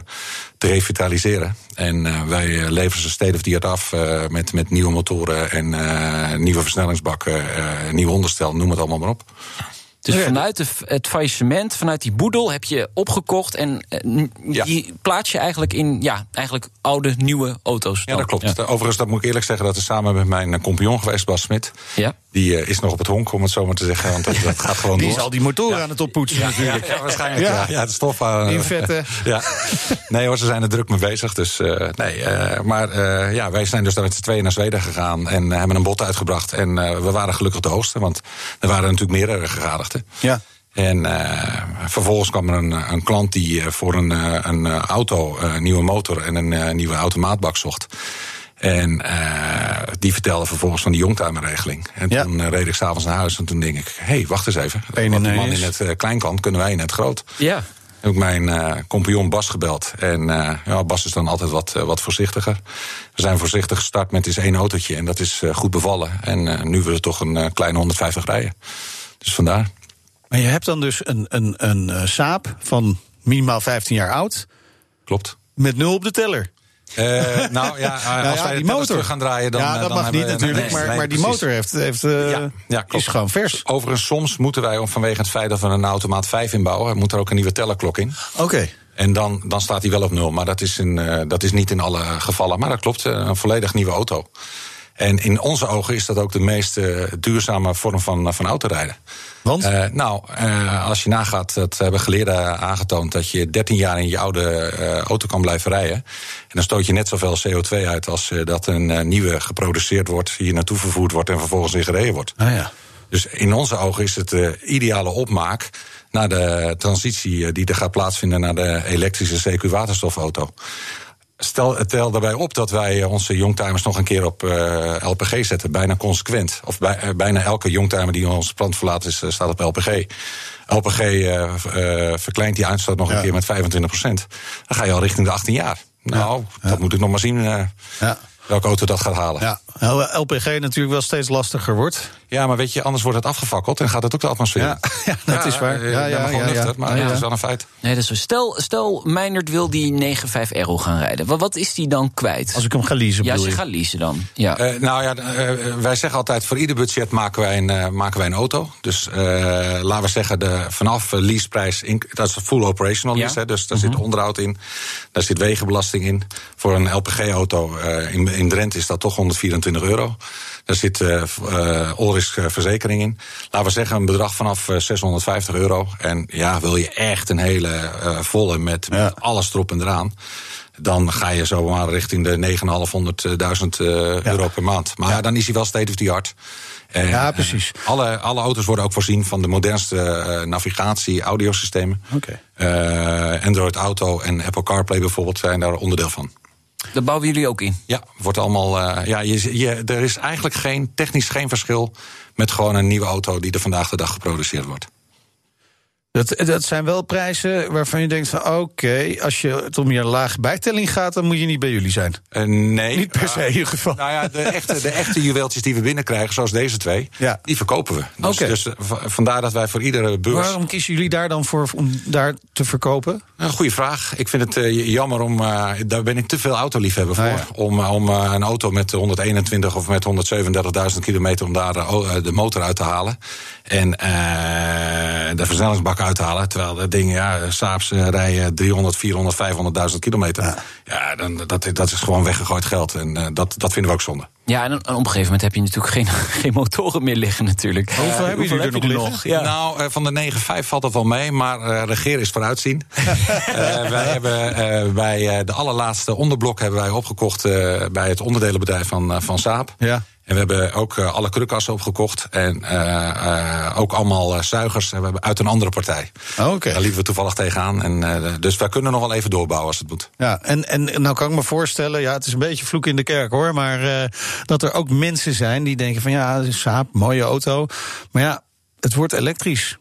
te revitaliseren. En wij leveren ze state of the art af met, met nieuwe motoren en nieuwe versnellingsbakken, nieuw onderstel, noem het allemaal maar op. Dus Ja. vanuit de, het faillissement, vanuit die boedel heb je opgekocht en eh, Ja. die plaats je eigenlijk in ja, eigenlijk oude, nieuwe auto's. Ja, dat klopt. Overigens, dat moet ik eerlijk zeggen, dat is samen met mijn eh, compagnon geweest, Bas Smit. Ja. Die eh, is nog op het honk, om het zo maar te zeggen. Want dat, dat gaat gewoon Die door. is al die motoren aan het oppoetsen natuurlijk. Ja, ja, waarschijnlijk. Ja. Ja, ja de stof aan. Invetten. Ja. Nee hoor, ze zijn er druk mee bezig. Dus eh, nee. eh, maar eh, ja, wij zijn dus daar met z'n tweeën naar Zweden gegaan en eh, hebben een bod uitgebracht. En eh, we waren gelukkig de hoogste, want er waren natuurlijk meerdere gegadigden. Ja. En eh, vervolgens kwam er een, een klant die eh, voor een, eh, een eh, auto, eh, een nieuwe motor en een eh, nieuwe automaatbak zocht. En eh, die vertelde vervolgens van die youngtimer-regeling. En Ja. toen eh, reed ik s'avonds naar huis en toen denk ik... hé, hey, wacht eens even. Eén in Want die één man is- in het eh, klein kan, kunnen wij in het groot. Ja. Heb ik mijn eh, compagnon Bas gebeld. En eh, ja, Bas is dan altijd wat, wat voorzichtiger. We zijn voorzichtig gestart met is één autootje. En dat is eh, goed bevallen. En eh, nu willen we toch een kleine 150 rijden. Dus vandaar. Maar je hebt dan dus een, een, een Saab van minimaal 15 jaar oud... Klopt. met nul op de teller. Eh, nou ja, eh, Nou als ja, wij die motor. gaan draaien, dan. ja, eh, dat dan mag hebben niet natuurlijk, nee, maar, nee, maar die motor heeft, heeft, Ja, is gewoon vers. Overigens, soms moeten wij, om vanwege het feit dat we een automaat 5 inbouwen, moet er ook een nieuwe tellerklok in. Oké. En dan, dan staat hij wel op nul. Maar dat is, in, dat is niet in alle gevallen. Maar dat klopt, een volledig nieuwe auto. En in onze ogen is dat ook de meest eh, duurzame vorm van, van autorijden. Want? Eh, nou, eh, als je nagaat, dat hebben geleerden aangetoond... dat je 13 jaar in je oude eh, auto kan blijven rijden. En dan stoot je net zoveel CO2 uit als eh, dat een eh, nieuwe geproduceerd wordt... hier naartoe vervoerd wordt en vervolgens weer gereden wordt. Ah ja. Dus in onze ogen is het de ideale opmaak naar de transitie eh, die er gaat plaatsvinden naar de elektrische CQ-waterstofauto. Stel, tel daarbij op dat wij eh, onze youngtimers nog een keer op eh, LPG zetten, bijna consequent. Of bij, eh, bijna elke youngtimer die ons plant verlaat is, staat op LPG. LPG verkleint die uitstoot nog Ja. een keer met 25% Dan ga je al richting de 18 jaar. Nou, dat moet ik nog maar zien Ja. Welke auto dat gaat halen. Ja, Hoewel LPG natuurlijk wel steeds lastiger wordt. Ja, maar weet je, anders wordt het afgefakkeld en gaat het ook de atmosfeer. Ja, dat is waar. eh, Ja, ja, ja, nuchter, ja. maar ja. is wel een feit. Nee, dat is zo. Stel, stel Meijnerd wil die 9.5 Aero gaan rijden. Wat, wat is die dan kwijt? Als ik hem ga leasen, ja, als bedoel je gaat leasen dan. Ja. Eh, nou ja, eh, wij zeggen altijd: voor ieder budget maken wij een, maken wij een auto. Dus eh, laten we zeggen, de, vanaf leaseprijs, in, dat is full operational Ja. lease. Hè, dus daar zit onderhoud in, daar zit wegenbelasting in. Voor een LPG-auto eh, in, in Drenthe is dat toch 124 euro. Daar zit eh eh, all-risk eh, verzekering in. Laten we zeggen, een bedrag vanaf eh, 650 euro. En ja, wil je echt een hele eh, volle met, Ja. met alles erop en eraan. Dan ga je zomaar richting de 9.500 eh, euro per maand. Maar ja. dan is hij wel state of the art. En, Ja, precies. eh, alle, alle auto's worden ook voorzien van de modernste eh, navigatie, audiosystemen. Oké. Eh, Android Auto en Apple CarPlay bijvoorbeeld zijn daar onderdeel van. Daar bouwen jullie ook in. Ja, wordt allemaal. eh, ja, je, je, er is eigenlijk geen, technisch geen verschil met gewoon een nieuwe auto die er vandaag de dag geproduceerd wordt. Dat, dat zijn wel prijzen waarvan je denkt van oké, als je het om je lage bijtelling gaat, dan moet je niet bij jullie zijn. Eh, nee. Niet per se in ieder geval. Nou ja, de echte, de echte juweeltjes die we binnenkrijgen, zoals deze twee, Ja. die verkopen we. Dus, dus eh, vandaar dat wij voor iedere beurs. Waarom kiezen jullie daar dan voor om daar te verkopen? Een goede vraag. Ik vind het eh, jammer om. daar ben ik te veel autoliefhebber voor. Ah, ja. Om, om een auto met 121 of met 137.000 kilometer. om daar de motor uit te halen. En eh, de versnellingsbak uit te halen. Terwijl dat ding, ja, Saabs eh, rijden 300, 400, 500.000 kilometer. Ja, dan, dat, dat is gewoon weggegooid geld. En eh, dat, dat vinden we ook zonde. Ja, en, op een gegeven moment heb je natuurlijk geen, geen motoren meer liggen natuurlijk. Hoeveel hebben jullie er nog liggen? Ja. Nou, eh, van de 9,5 valt dat wel mee, maar eh regeren is vooruitzien. Eh, wij hebben eh, bij eh, de allerlaatste onderblok hebben wij opgekocht eh, bij het onderdelenbedrijf van, eh, van Saab. Ja. En we hebben ook eh, alle krukassen opgekocht. En eh, eh, ook allemaal zuigers hebben we uit een andere partij. Oké. Daar liepen we toevallig tegenaan. En, dus wij kunnen nog wel even doorbouwen als het moet. Ja, en, en nou kan ik me voorstellen, ja, het is een beetje vloek in de kerk hoor, maar dat er ook mensen zijn die denken van ja, Saab, mooie auto, maar ja, het wordt elektrisch.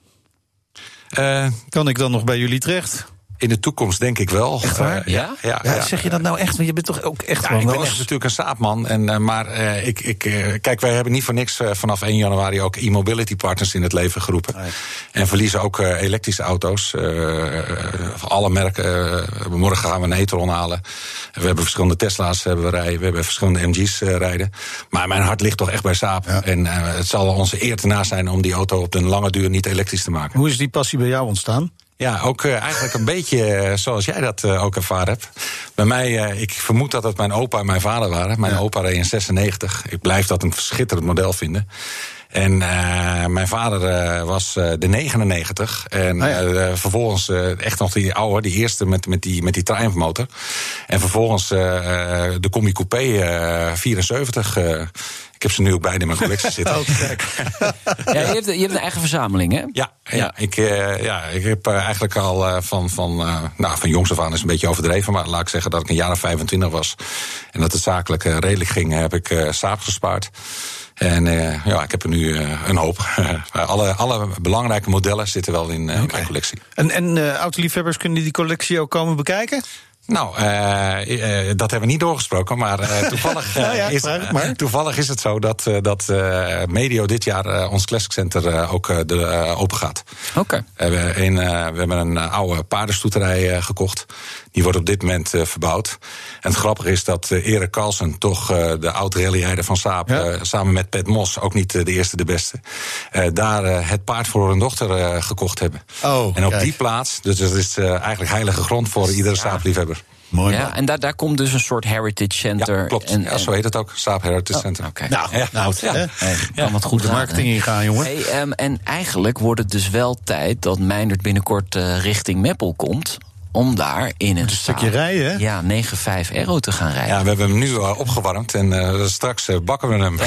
Kan ik dan nog bij jullie terecht? In de toekomst denk ik wel. Echt waar? Eh, ja, ja, Ja, ja. Zeg je dat nou echt? Want je bent toch ook echt Ja, ik ben echt natuurlijk een saapman. En, eh, maar eh, ik, ik, kijk, wij hebben niet voor niks vanaf 1 januari ook e-mobility partners in het leven geroepen. En verliezen ook elektrische auto's. van alle merken. morgen gaan we een e-tron halen. We hebben verschillende Tesla's hebben we rijden. We hebben verschillende MG's rijden. Maar mijn hart ligt toch echt bij Saab. En het zal onze eer te na zijn om die auto op de lange duur niet elektrisch te maken. Hoe is die passie bij jou ontstaan? Ja, ook eh, eigenlijk een beetje eh, zoals jij dat eh, ook ervaren hebt. Bij mij, ik vermoed dat het mijn opa en mijn vader waren. Mijn opa reed in 96. Ik blijf dat een schitterend model vinden. En mijn vader was de 99. En ja. eh, vervolgens echt nog die oude, die eerste met, met die, met die Triumph motor. En vervolgens de Combi Coupé eh, 74. Ik heb ze nu ook beide in mijn collectie zitten. Oh, kijk. Ja, je, hebt, je hebt een eigen verzameling, hè? Ja, ja. Ik, eh, ja, ik heb eh, eigenlijk al eh, van, van, eh, nou, van jongs af aan is een beetje overdreven, maar laat ik zeggen dat ik een jaar of 25 was. En dat het zakelijk redelijk ging, heb ik eh saap gespaard. En eh, ja, ik heb er nu eh, een hoop. alle, alle belangrijke modellen zitten wel in eh, mijn collectie. En, en eh, autoliefhebbers kunnen die collectie ook komen bekijken? Nou, eh, eh, dat hebben we niet doorgesproken, maar eh, toevallig, Nou ja, is, maar. toevallig is het zo dat, eh, dat eh, medio dit jaar ons Classic Center ook eh, de, open gaat. Oké. We hebben een, we hebben een oude paardenstoeterij eh, gekocht. Die wordt op dit moment eh, verbouwd. En het grappige is dat eh, Erik Carlsen, toch eh, de oud-rallyrijder van Saab... Ja. eh, samen met Pet Mos, ook niet de eerste de beste... eh, daar het paard voor hun dochter eh, gekocht hebben. Oh, en op kijk. die plaats, dus dat is eh, eigenlijk heilige grond voor iedere Saab-liefhebber. Mooi. Ja, en daar, daar komt dus een soort heritage center. Ja, klopt. En, ja, zo heet het ook, Saab Heritage Center. Oké. Nou, Ja. nou Ja. Hey, kan wat goed de marketing ingaan, jongen. Hey, ehm, en eigenlijk wordt het dus wel tijd dat Meindert binnenkort eh, richting Meppel komt. Om daar in een, stukje rijden, hè? Ja, 9.5 Aero te gaan rijden. Ja, we hebben hem nu eh, opgewarmd en eh, straks eh, bakken we hem.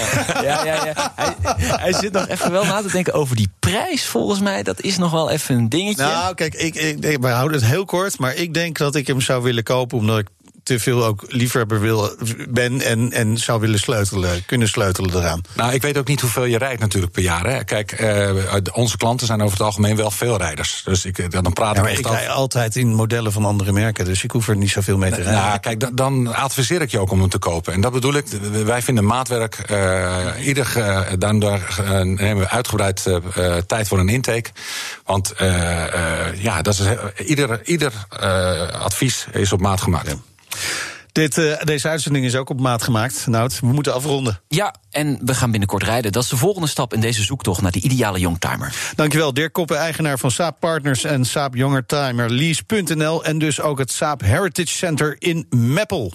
Ja, ja, ja. Hij, hij zit nog even wel na te denken over die prijs. Volgens mij, dat is nog wel even een dingetje. Nou, kijk, ik, ik, ik- wij houden het heel kort, maar ik denk dat ik hem zou willen kopen omdat ik te veel ook liefhebber wil, ben en, en zou willen sleutelen, kunnen sleutelen eraan. Nou, ik weet ook niet hoeveel je rijdt natuurlijk per jaar. Hè. Kijk, eh, onze klanten zijn over het algemeen wel veel rijders. Dus ik, dan praat Ja, ik maar ik over... rij altijd in modellen van andere merken, dus ik hoef er niet zoveel mee te rijden. Nou, kijk, da- dan adviseer ik je ook om hem te kopen. En dat bedoel ik, wij vinden maatwerk, eh ieder, eh, dan daar eh, nemen we uitgebreid eh, eh, tijd voor een intake. Want eh, eh, ja, dat is, ieder, ieder eh, advies is op maat gemaakt. Dit, eh, deze uitzending is ook op maat gemaakt. Nou, we moeten afronden. Ja, en we gaan binnenkort rijden. Dat is de volgende stap in deze zoektocht naar de ideale youngtimer. Dankjewel, Dirk Koppen, eigenaar van Saab Partners en Saab Jongertimer Lease.nl en dus ook het Saab Heritage Center in Meppel.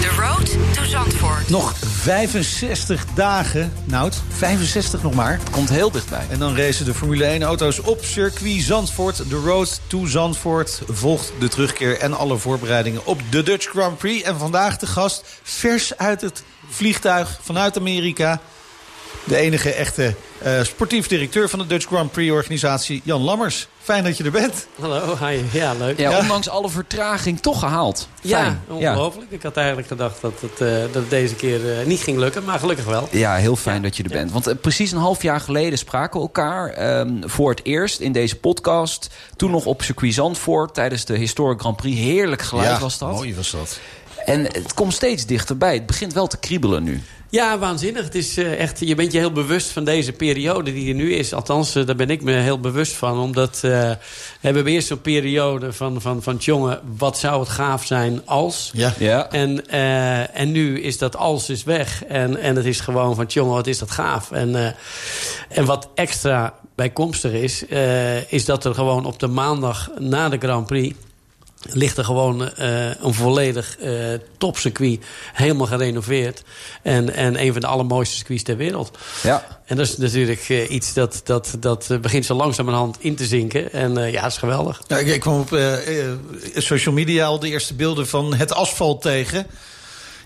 The Road Zandvoort. Nog 65 dagen, Nout, 65 nog maar. Komt heel dichtbij. En dan racen de Formule 1 auto's op circuit Zandvoort. De Road to Zandvoort volgt de terugkeer en alle voorbereidingen op de Dutch Grand Prix. En vandaag de gast, vers uit het vliegtuig vanuit Amerika. De enige echte eh, sportief directeur van de Dutch Grand Prix organisatie, Jan Lammers. Fijn dat je er bent. Hallo, hi. Ja, leuk. Ja, Ja. ondanks alle vertraging toch gehaald. Ja, Fijn. ongelooflijk. Ik had eigenlijk gedacht dat het, eh, dat het deze keer eh, niet ging lukken, maar gelukkig wel. Ja, heel fijn dat je er bent. Want precies een half jaar geleden spraken we elkaar ehm, voor het eerst in deze podcast. Toen nog op circuit Zandvoort tijdens de Historic Grand Prix. Heerlijk geluid was dat. Mooi was dat. En het komt steeds dichterbij. Het begint wel te kriebelen nu. Ja, waanzinnig. Het is eh, echt, je bent je heel bewust van deze periode die er nu is. Althans, eh, daar ben ik me heel bewust van. Omdat eh, we hebben eerst zo'n periode van, van, van jongen, wat zou het gaaf zijn als... Ja. Ja. En, eh, en nu is dat als is weg. En, en het is gewoon van, jongen, wat is dat gaaf. En, eh, en wat extra bijkomstig is... eh, is dat er gewoon op de maandag na de Grand Prix... ligt er gewoon eh, een volledig eh topcircuit. Helemaal gerenoveerd. En, en een van de allermooiste circuits ter wereld. Ja. En dat is natuurlijk eh, iets dat, dat, dat begint zo langzamerhand in te zinken. En eh, ja, dat is geweldig. Ja, ik, ik kwam op social media al de eerste beelden van het asfalt tegen.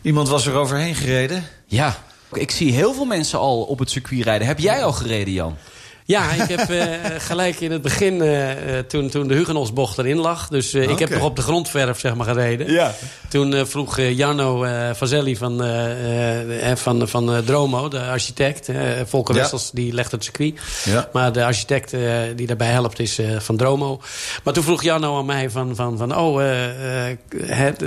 Iemand was er overheen gereden. Ja. Ik zie heel veel mensen al op het circuit rijden. Heb jij al gereden, Jan? Ja, ik heb eh, gelijk in het begin, eh, eh, toen, toen de Hugenosbocht erin lag... dus ik heb nog op de grondverf zeg maar, gereden. Ja. Toen vroeg Jarno Vazelli van, van, van Dromo, de architect. Volker Ja. Wessels, die legt het circuit. Ja. Maar de architect die daarbij helpt is van Dromo. Maar toen vroeg Jarno aan mij van, van, van oh, eh,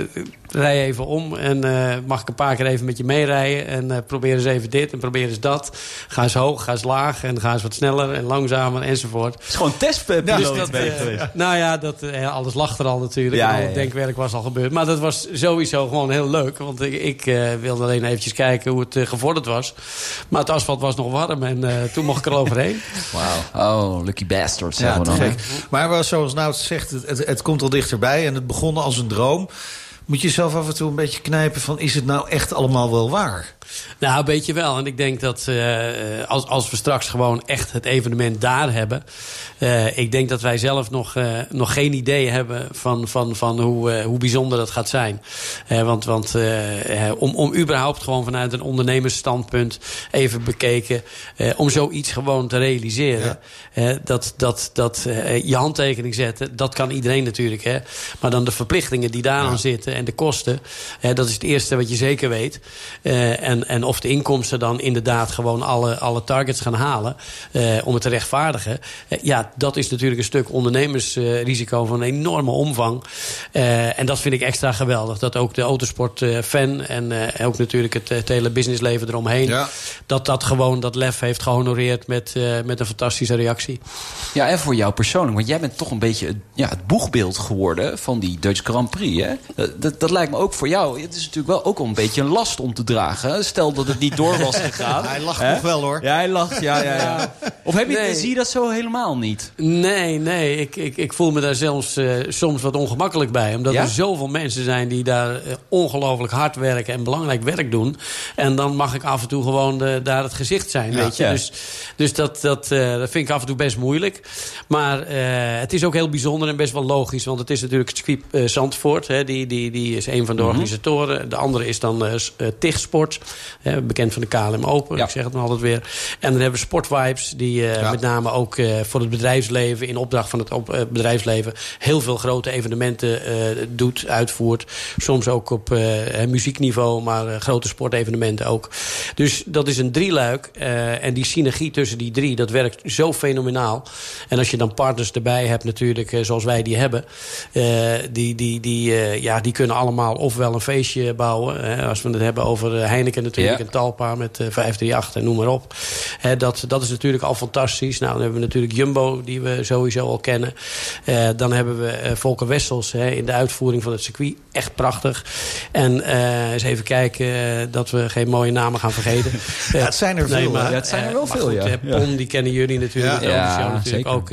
rij even om. En eh, mag ik een paar keer even met je meerijden. En eh, probeer eens even dit en probeer eens dat. Ga eens hoog, ga eens laag. En ga eens wat sneller en langzamer enzovoort. Het is gewoon testpiloot Dus dat, geweest. nou ja, dat, eh, alles lag er al natuurlijk. Ja, En al het denkwerk was al gebeurd. Maar dat was sowieso gewoon heel leuk. Want ik, ik eh, wilde alleen eventjes kijken hoe het gevorderd was. Maar het asfalt was nog warm en eh, toen mocht ik er overheen. Wauw. Oh, lucky bastard. Ja, zeggen we te dan. gek. Maar zoals Nout zegt, het, het, het komt al dichterbij en het begon als een droom. Moet je zelf af en toe een beetje knijpen van... is het nou echt allemaal wel waar? Nou, weet je wel. En ik denk dat eh, als, als we straks gewoon echt het evenement daar hebben... eh, ik denk dat wij zelf nog, eh, nog geen idee hebben van, van, van hoe, eh, hoe bijzonder dat gaat zijn. Eh, want want eh, eh, om, om überhaupt gewoon vanuit een ondernemersstandpunt even bekeken... eh, om zoiets gewoon te realiseren. eh, dat dat, dat eh, je handtekening zetten, dat kan iedereen natuurlijk. Hè? Maar dan de verplichtingen die daaraan zitten en de kosten... dat is het eerste wat je zeker weet. Eh, en, en of de inkomsten dan inderdaad gewoon alle, alle targets gaan halen... eh, om het te rechtvaardigen. Eh, ja, dat is natuurlijk een stuk ondernemersrisico van een enorme omvang. Eh, en dat vind ik extra geweldig. Dat ook de autosport-fan en eh, ook natuurlijk het, het hele businessleven eromheen... Ja. dat dat gewoon dat lef heeft gehonoreerd met, eh, met een fantastische reactie. Ja, en voor jou persoonlijk. Want jij bent toch een beetje het, ja, het boegbeeld geworden van die Dutch Grand Prix. Hè? Dat, dat, lijkt me ook voor jou. Het is natuurlijk wel ook een beetje een last om te dragen. Stel dat het niet door was gegaan. Hij lacht nog wel hoor. Ja, hij lacht. Ja, ja, ja. Of heb je, Nee. zie je dat zo helemaal niet? Nee, nee. Ik, ik, ik voel me daar zelfs eh, soms wat ongemakkelijk bij. Omdat Ja? er zoveel mensen zijn die daar eh, ongelooflijk hard werken en belangrijk werk doen. En dan mag ik af en toe gewoon eh, daar het gezicht zijn. weet je? Ja. Dus, dus dat, dat, dat vind ik af en toe best moeilijk. Maar het is ook heel bijzonder en best wel logisch. Want het is natuurlijk het circuit Zandvoort. Hè, die, die, die is een van de organisatoren. De andere is dan eh, s- eh, TIG Sport. hè, bekend van de KLM Open. Ja. Ik zeg het maar altijd weer. En dan hebben we Sportvibes. Die eh, Ja. met name ook eh, voor het bedrijfsleven. In opdracht van het op, eh, bedrijfsleven. Heel veel grote evenementen eh, doet, uitvoert. Soms ook op eh, muziekniveau. Maar eh, grote sportevenementen ook. Dus dat is een drieluik. eh, en die synergie tussen die drie. Dat werkt zo fenomenaal. En als je dan partners erbij hebt natuurlijk. eh, zoals wij die hebben. eh, die, die, die, eh, ja, die kunnen allemaal ofwel een feestje bouwen. hè, als we het hebben over eh, Heineken natuurlijk. Ja. En Talpa met eh, 538 en noem maar op. Hè, dat, dat is natuurlijk al fantastisch. Nou, dan hebben we natuurlijk Jumbo, die we sowieso al kennen. Eh, dan hebben we Volker Wessels hè, in de uitvoering van het circuit. Echt prachtig. En eens even kijken dat we geen mooie namen gaan vergeten. Ja, het zijn er veel, hè? Ja, het zijn er wel maar veel, goed, ja. Pon, die kennen jullie natuurlijk. Ja. natuurlijk ook.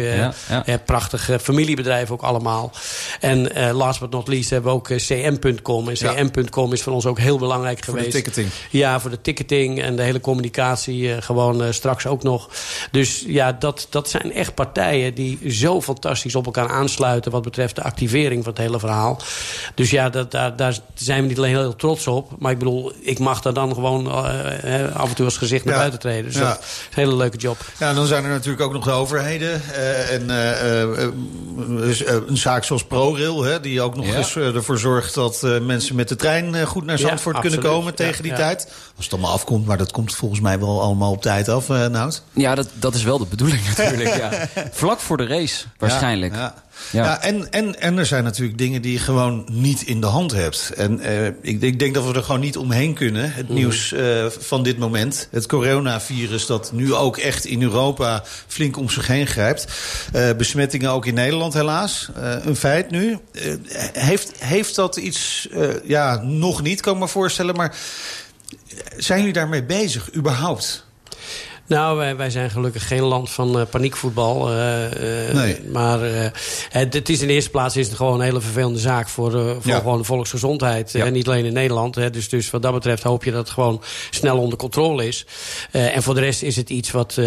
prachtig familiebedrijf ook allemaal. En last but not least hebben we ook cm.com. En cm.com is voor ons ook heel belangrijk Voor de geweest. ticketing. Ja, voor de ticketing en de hele communicatie eh, gewoon eh, straks ook nog. Dus ja, dat, dat zijn echt partijen die zo fantastisch op elkaar aansluiten... wat betreft de activering van het hele verhaal. Dus ja, dat, daar, daar zijn we niet alleen heel trots op. Maar ik bedoel, ik mag daar dan gewoon eh, af en toe als gezicht naar Ja. buiten treden. Dus Ja. dat is een hele leuke job. Ja, dan zijn er natuurlijk ook nog de overheden. en een zaak zoals ProRail, hè, die ook nog Ja. eens ervoor zorgt dat eh, mensen met de trein eh, goed naar Ja, Zandvoort kunnen komen tegen die Ja, ja. tijd. Als het allemaal afkomt, maar dat komt volgens mij wel allemaal op tijd af, eh Nout. Ja, dat, dat is wel de bedoeling natuurlijk. ja. Vlak voor de race, waarschijnlijk. Ja, en, en, en er zijn natuurlijk dingen die je gewoon niet in de hand hebt. En eh, ik, ik denk dat we er gewoon niet omheen kunnen. Het nieuws eh, van dit moment. Het coronavirus dat nu ook echt in Europa flink om zich heen grijpt. Eh, besmettingen ook in Nederland helaas. Een feit nu. Heeft, heeft dat iets... ja, nog niet, kan ik me voorstellen. Maar zijn jullie daarmee bezig, überhaupt? Nou, wij, wij zijn gelukkig geen land van eh, paniekvoetbal. eh, eh, Nee. Maar het, het is in de eerste plaats is het gewoon een hele vervelende zaak voor, voor Ja. gewoon de volksgezondheid. Ja. En niet alleen in Nederland. Hè. Dus, dus wat dat betreft hoop je dat het gewoon snel onder controle is. En voor de rest is het iets wat,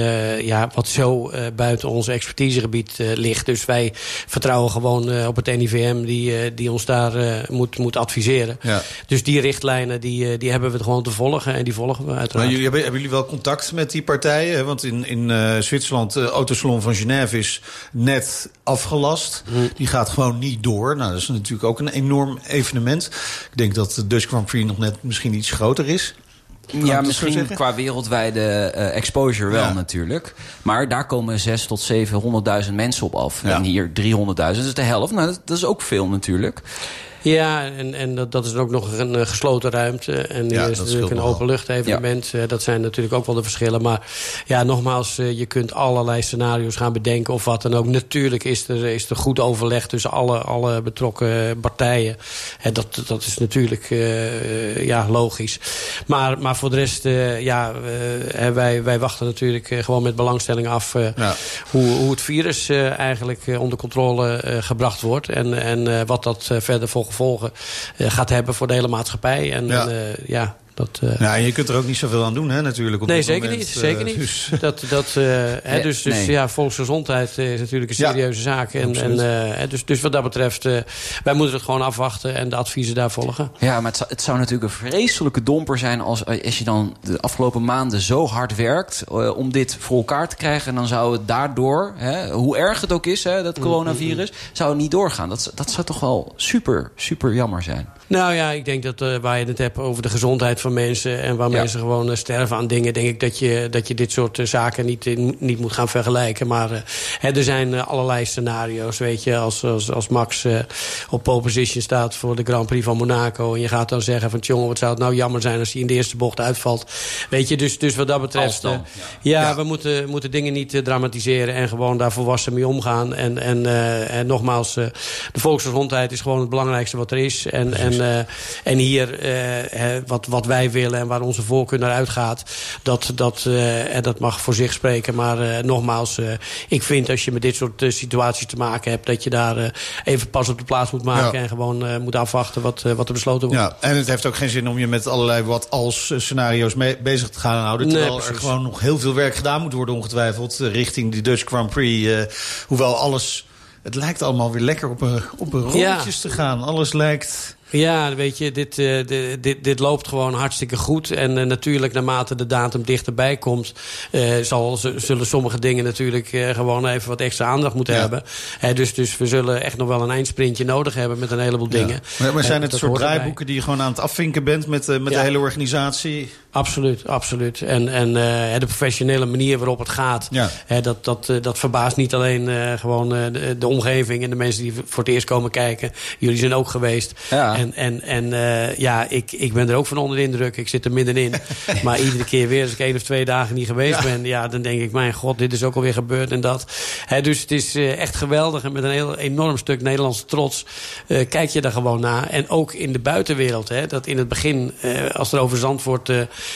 ja, wat zo buiten ons expertisegebied ligt. Dus wij vertrouwen gewoon op het NIVM die, die ons daar moet, moet adviseren. Ja. Dus die richtlijnen die, die hebben we gewoon te volgen. En die volgen we uiteraard. Maar jullie, hebben, hebben jullie wel contact met die partijen partijen. Want in, in eh, Zwitserland, de autosalon van Genève is net afgelast. Die gaat gewoon niet door. Nou, dat is natuurlijk ook een enorm evenement. Ik denk dat de Dutch Grand Prix nog net misschien iets groter is. Ja, misschien qua wereldwijde eh, exposure wel Ja. natuurlijk. Maar daar komen 6 tot 700.000 mensen op af. Ja. En hier 300.000, dat is de helft. Nou, dat, dat is ook veel natuurlijk. Ja, en, en dat, dat is ook nog een eh, gesloten ruimte. En Ja, is natuurlijk een openlucht-evenement. Eh, dat zijn natuurlijk ook wel de verschillen. Maar ja, nogmaals, eh, je kunt allerlei scenario's gaan bedenken of wat dan ook. Natuurlijk is er, is er goed overleg tussen alle, alle betrokken partijen. En dat, dat is natuurlijk eh, ja, logisch. Maar, maar voor de rest, eh, ja, eh, wij, wij wachten natuurlijk eh, gewoon met belangstelling af... eh, Ja. hoe, hoe het virus eh, eigenlijk eh, onder controle eh, gebracht wordt. En, en eh, wat dat eh, verder voor gevolgen eh, gaat hebben voor de hele maatschappij. En Ja. ja dat... eh, Ja, en je kunt er ook niet zoveel aan doen, hè, natuurlijk. Op Nee, dit zeker moment. niet. Zeker Eh, niet. dus- Dat, dat, eh, hè, Ja, dus dus nee. ja, volksgezondheid is natuurlijk een Ja, serieuze zaak. En, en, absoluut. eh, dus, dus wat dat betreft, eh, wij moeten het gewoon afwachten en de adviezen daar volgen. Ja, maar het zou, het zou natuurlijk een vreselijke domper zijn... als, als je dan de afgelopen maanden zo hard werkt... eh, om dit voor elkaar te krijgen. En dan zou het daardoor, hè, hoe erg het ook is, hè, dat coronavirus... zou het niet doorgaan. Dat, dat zou toch wel super, super jammer zijn. Nou ja, ik denk dat eh, waar je het hebt over de gezondheid van mensen... en waar Ja. mensen gewoon eh, sterven aan dingen... denk ik dat je, dat je dit soort eh, zaken niet, niet moet gaan vergelijken. Maar hè, er zijn allerlei scenario's, weet je. Als, als, als Max op pole position staat voor de Grand Prix van Monaco... en je gaat dan zeggen van... jongen, wat zou het nou jammer zijn als hij in de eerste bocht uitvalt. Weet je, dus, dus wat dat betreft... Dan, eh, ja, we moeten, moeten dingen niet dramatiseren... en gewoon daar volwassen mee omgaan. En, en, en nogmaals, de volksgezondheid is gewoon het belangrijkste wat er is. En, en, en hier, eh, wat, wat wij willen en waar onze voorkeur naar uitgaat... dat, dat, eh, en dat mag voor zich spreken. Maar eh, nogmaals, eh, ik vind als je met dit soort eh, situaties te maken hebt... dat je daar eh, even pas op de plaats moet maken... Ja. en gewoon eh, moet afwachten wat, eh, wat er besloten wordt. Ja, en het heeft ook geen zin om je met allerlei wat als eh, scenario's mee, bezig te gaan houden. Nee, Terwijl er precies. gewoon nog heel veel werk gedaan moet worden, ongetwijfeld, eh, richting die Dutch Grand Prix. eh, hoewel alles. Het lijkt allemaal weer lekker op een, op Ja. rondjes te gaan. Alles lijkt. Ja, weet je, dit, eh, di- dit, dit loopt gewoon hartstikke goed. En eh, natuurlijk, naarmate de datum dichterbij komt... eh, zal, zullen sommige dingen natuurlijk gewoon even wat extra aandacht moeten Ja. hebben. Dus, dus we zullen echt nog wel een eindsprintje nodig hebben met een heleboel dingen. Maar, maar zijn het soort draaiboeken die je gewoon aan het afvinken bent met, met Ja. de hele organisatie? Absoluut, absoluut. En, en eh, de professionele manier waarop het gaat... Ja. Hè, dat, dat, eh, dat verbaast niet alleen eh, gewoon de, de omgeving... en de mensen die voor het eerst komen kijken. Jullie zijn ook geweest. Ja. En, en, en ja, ik, ik ben er ook van onder de indruk. Ik zit er middenin. maar iedere keer weer, als ik één of twee dagen niet geweest Ja. ben... Ja, dan denk ik, mijn god, dit is ook alweer gebeurd en dat. Hè, dus het is echt geweldig. En met een heel enorm stuk Nederlandse trots kijk je daar gewoon naar. En ook in de buitenwereld. Hè, dat in het begin, als er over Zandvoort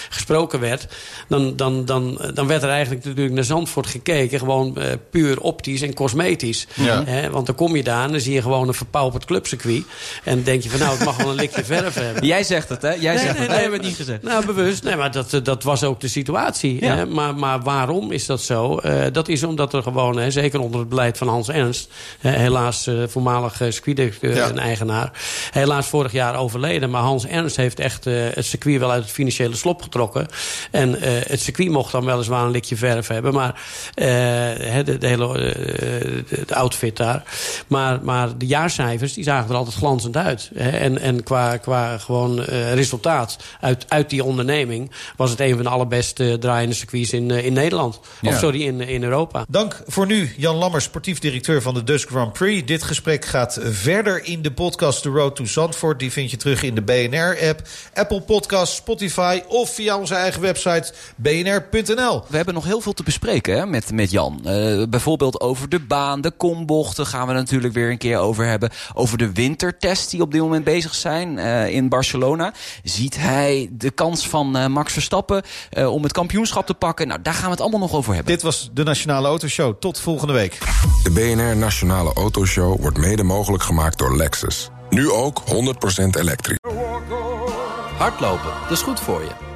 gesproken werd... Dan, dan, dan, dan werd er eigenlijk natuurlijk naar Zandvoort gekeken. Gewoon eh, puur optisch en cosmetisch. Ja. Hè, want dan kom je daar en dan zie je gewoon een verpauperd clubcircuit. En dan denk je van, nou, het mag wel een likje verf hebben. Jij zegt het, hè? Jij Nee, zegt nee, het. nee, het niet gezegd. Nou, bewust. Nee, maar dat, dat was ook de situatie. Ja. Hè? Maar, maar waarom is dat zo? Eh, dat is omdat er gewoon, hè, zeker onder het beleid van Hans Ernst... hè, helaas uh, voormalig uh, circuit-eigenaar... Ja. helaas vorig jaar overleden. Maar Hans Ernst heeft echt het circuit wel uit het financiële slop getrokken. En uh, het circuit mocht dan weliswaar een likje verf hebben. Maar uh, de, de, hele de, de outfit daar. Maar, maar de jaarcijfers die zagen er altijd glanzend uit. Hè? En, en qua, qua gewoon resultaat uit, uit die onderneming... was het een van de allerbeste draaiende circuits in, in Nederland. Ja. Of sorry, in, in Europa. Dank voor nu, Jan Lammers, sportief directeur van de Dutch Grand Prix. Dit gesprek gaat verder in de podcast The Road to Zandvoort. Die vind je terug in de BNR-app, Apple Podcast, Spotify... of via onze eigen website bnr.nl. We hebben nog heel veel te bespreken hè, met, met Jan. Uh, bijvoorbeeld over de baan, de kombochten gaan we natuurlijk weer een keer over hebben. Over de wintertests die op dit moment bezig zijn uh, in Barcelona. Ziet hij de kans van uh, Max Verstappen uh, om het kampioenschap te pakken? Nou, daar gaan we het allemaal nog over hebben. Dit was de Nationale Autoshow. Tot volgende week. De BNR Nationale Autoshow wordt mede mogelijk gemaakt door Lexus. Nu ook 100% elektrisch. Hardlopen, dat is goed voor je.